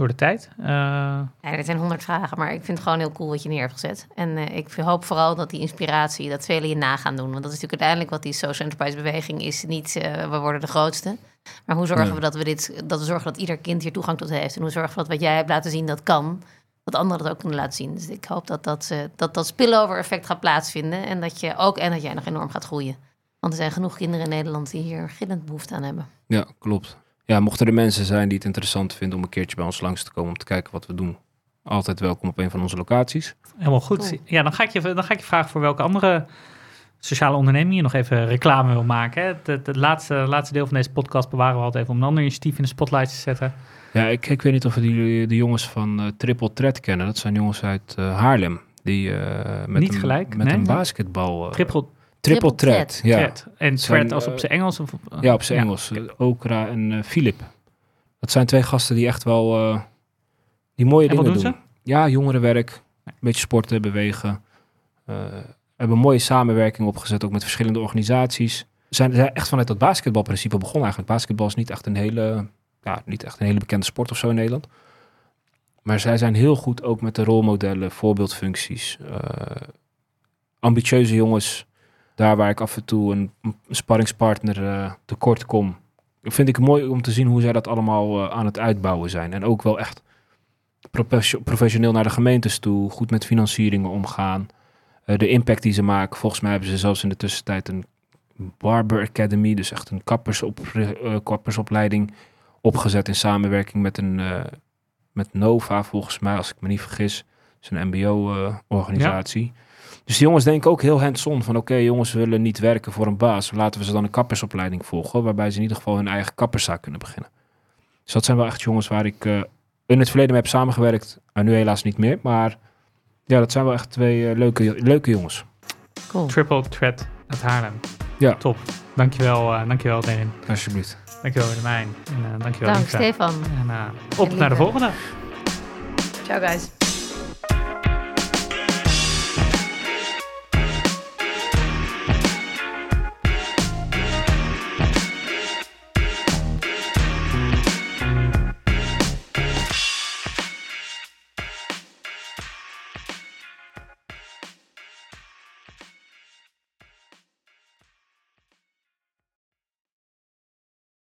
door de tijd. Eh, Ja, er zijn honderd vragen, maar ik vind het gewoon heel cool wat je neer hebt gezet. En eh, ik hoop vooral dat die inspiratie, dat velen je na gaan doen. Want dat is natuurlijk uiteindelijk wat die social enterprise beweging is. Niet, eh, we worden de grootste. Maar hoe zorgen Nee. we dat we dit, dat we zorgen dat ieder kind hier toegang tot heeft. En hoe zorgen we dat wat jij hebt laten zien, dat kan. Dat anderen dat ook kunnen laten zien. Dus ik hoop dat dat, eh, dat, dat spillover effect gaat plaatsvinden. En dat je ook, en dat jij nog enorm gaat groeien. Want er zijn genoeg kinderen in Nederland die hier gillend behoefte aan hebben. Ja, klopt. Ja, mochten er mensen zijn die het interessant vinden om een keertje bij ons langs te komen om te kijken wat we doen. Altijd welkom op een van onze locaties. helemaal goed. Cool. Ja, dan ga, ik je, dan ga ik je vragen voor welke andere sociale onderneming je nog even reclame wil maken. hè. Het, het, het laatste, laatste deel van deze podcast bewaren we altijd even om een ander initiatief in de spotlight te zetten. Ja, ik, ik weet niet of jullie de jongens van eh, Triple Threat kennen. Dat zijn jongens uit eh, Haarlem. Die eh, met, Niet een, gelijk, met nee. een basketbal... Triple Triple Threat, Threat. ja. thread. En Zijn, thread als op eh, zijn Engels? Of, Ja, op zijn Engels. Eh, Okra en eh Philip. Dat zijn twee gasten die echt wel eh, die mooie En wat dingen doen doen. Ja, jongerenwerk. Een beetje sporten, bewegen. Eh hebben een mooie samenwerking opgezet, ook met verschillende organisaties. Zijn, zijn echt vanuit dat basketbalprincipe begonnen eigenlijk. Basketbal is niet echt een hele, ja, niet echt een hele bekende sport of zo in Nederland. Maar zij zijn heel goed ook met de rolmodellen, voorbeeldfuncties. eh, ambitieuze jongens, daar waar ik af en toe een, sparringspartner eh, tekort kom. Vind ik mooi om te zien hoe zij dat allemaal eh, aan het uitbouwen zijn. En ook wel echt professioneel naar de gemeentes toe, goed met financieringen omgaan. Eh, de impact die ze maken. Volgens mij hebben ze zelfs in de tussentijd een Barber Academy, dus echt een kappersop, kappersopleiding opgezet in samenwerking met een met Nova, volgens mij, als ik me niet vergis. Is een MBO-organisatie. Dus die jongens denken ook heel hands-on van oké, jongens willen niet werken voor een baas. Laten we ze dan een kappersopleiding volgen, waarbij ze in ieder geval hun eigen kapperszaak kunnen beginnen. Dus dat zijn wel echt jongens waar ik eh, in het verleden mee heb samengewerkt. En nu helaas niet meer, maar ja, dat zijn wel echt twee eh, leuke, leuke jongens. Cool. Triple thread uit Haarlem. Ja. Top. Dankjewel, uh, dankjewel Derin. Alsjeblieft. Dankjewel Willemijn. En uh, dankjewel Dank Lisa. Stefan. En uh, op En naar de volgende. Ciao guys.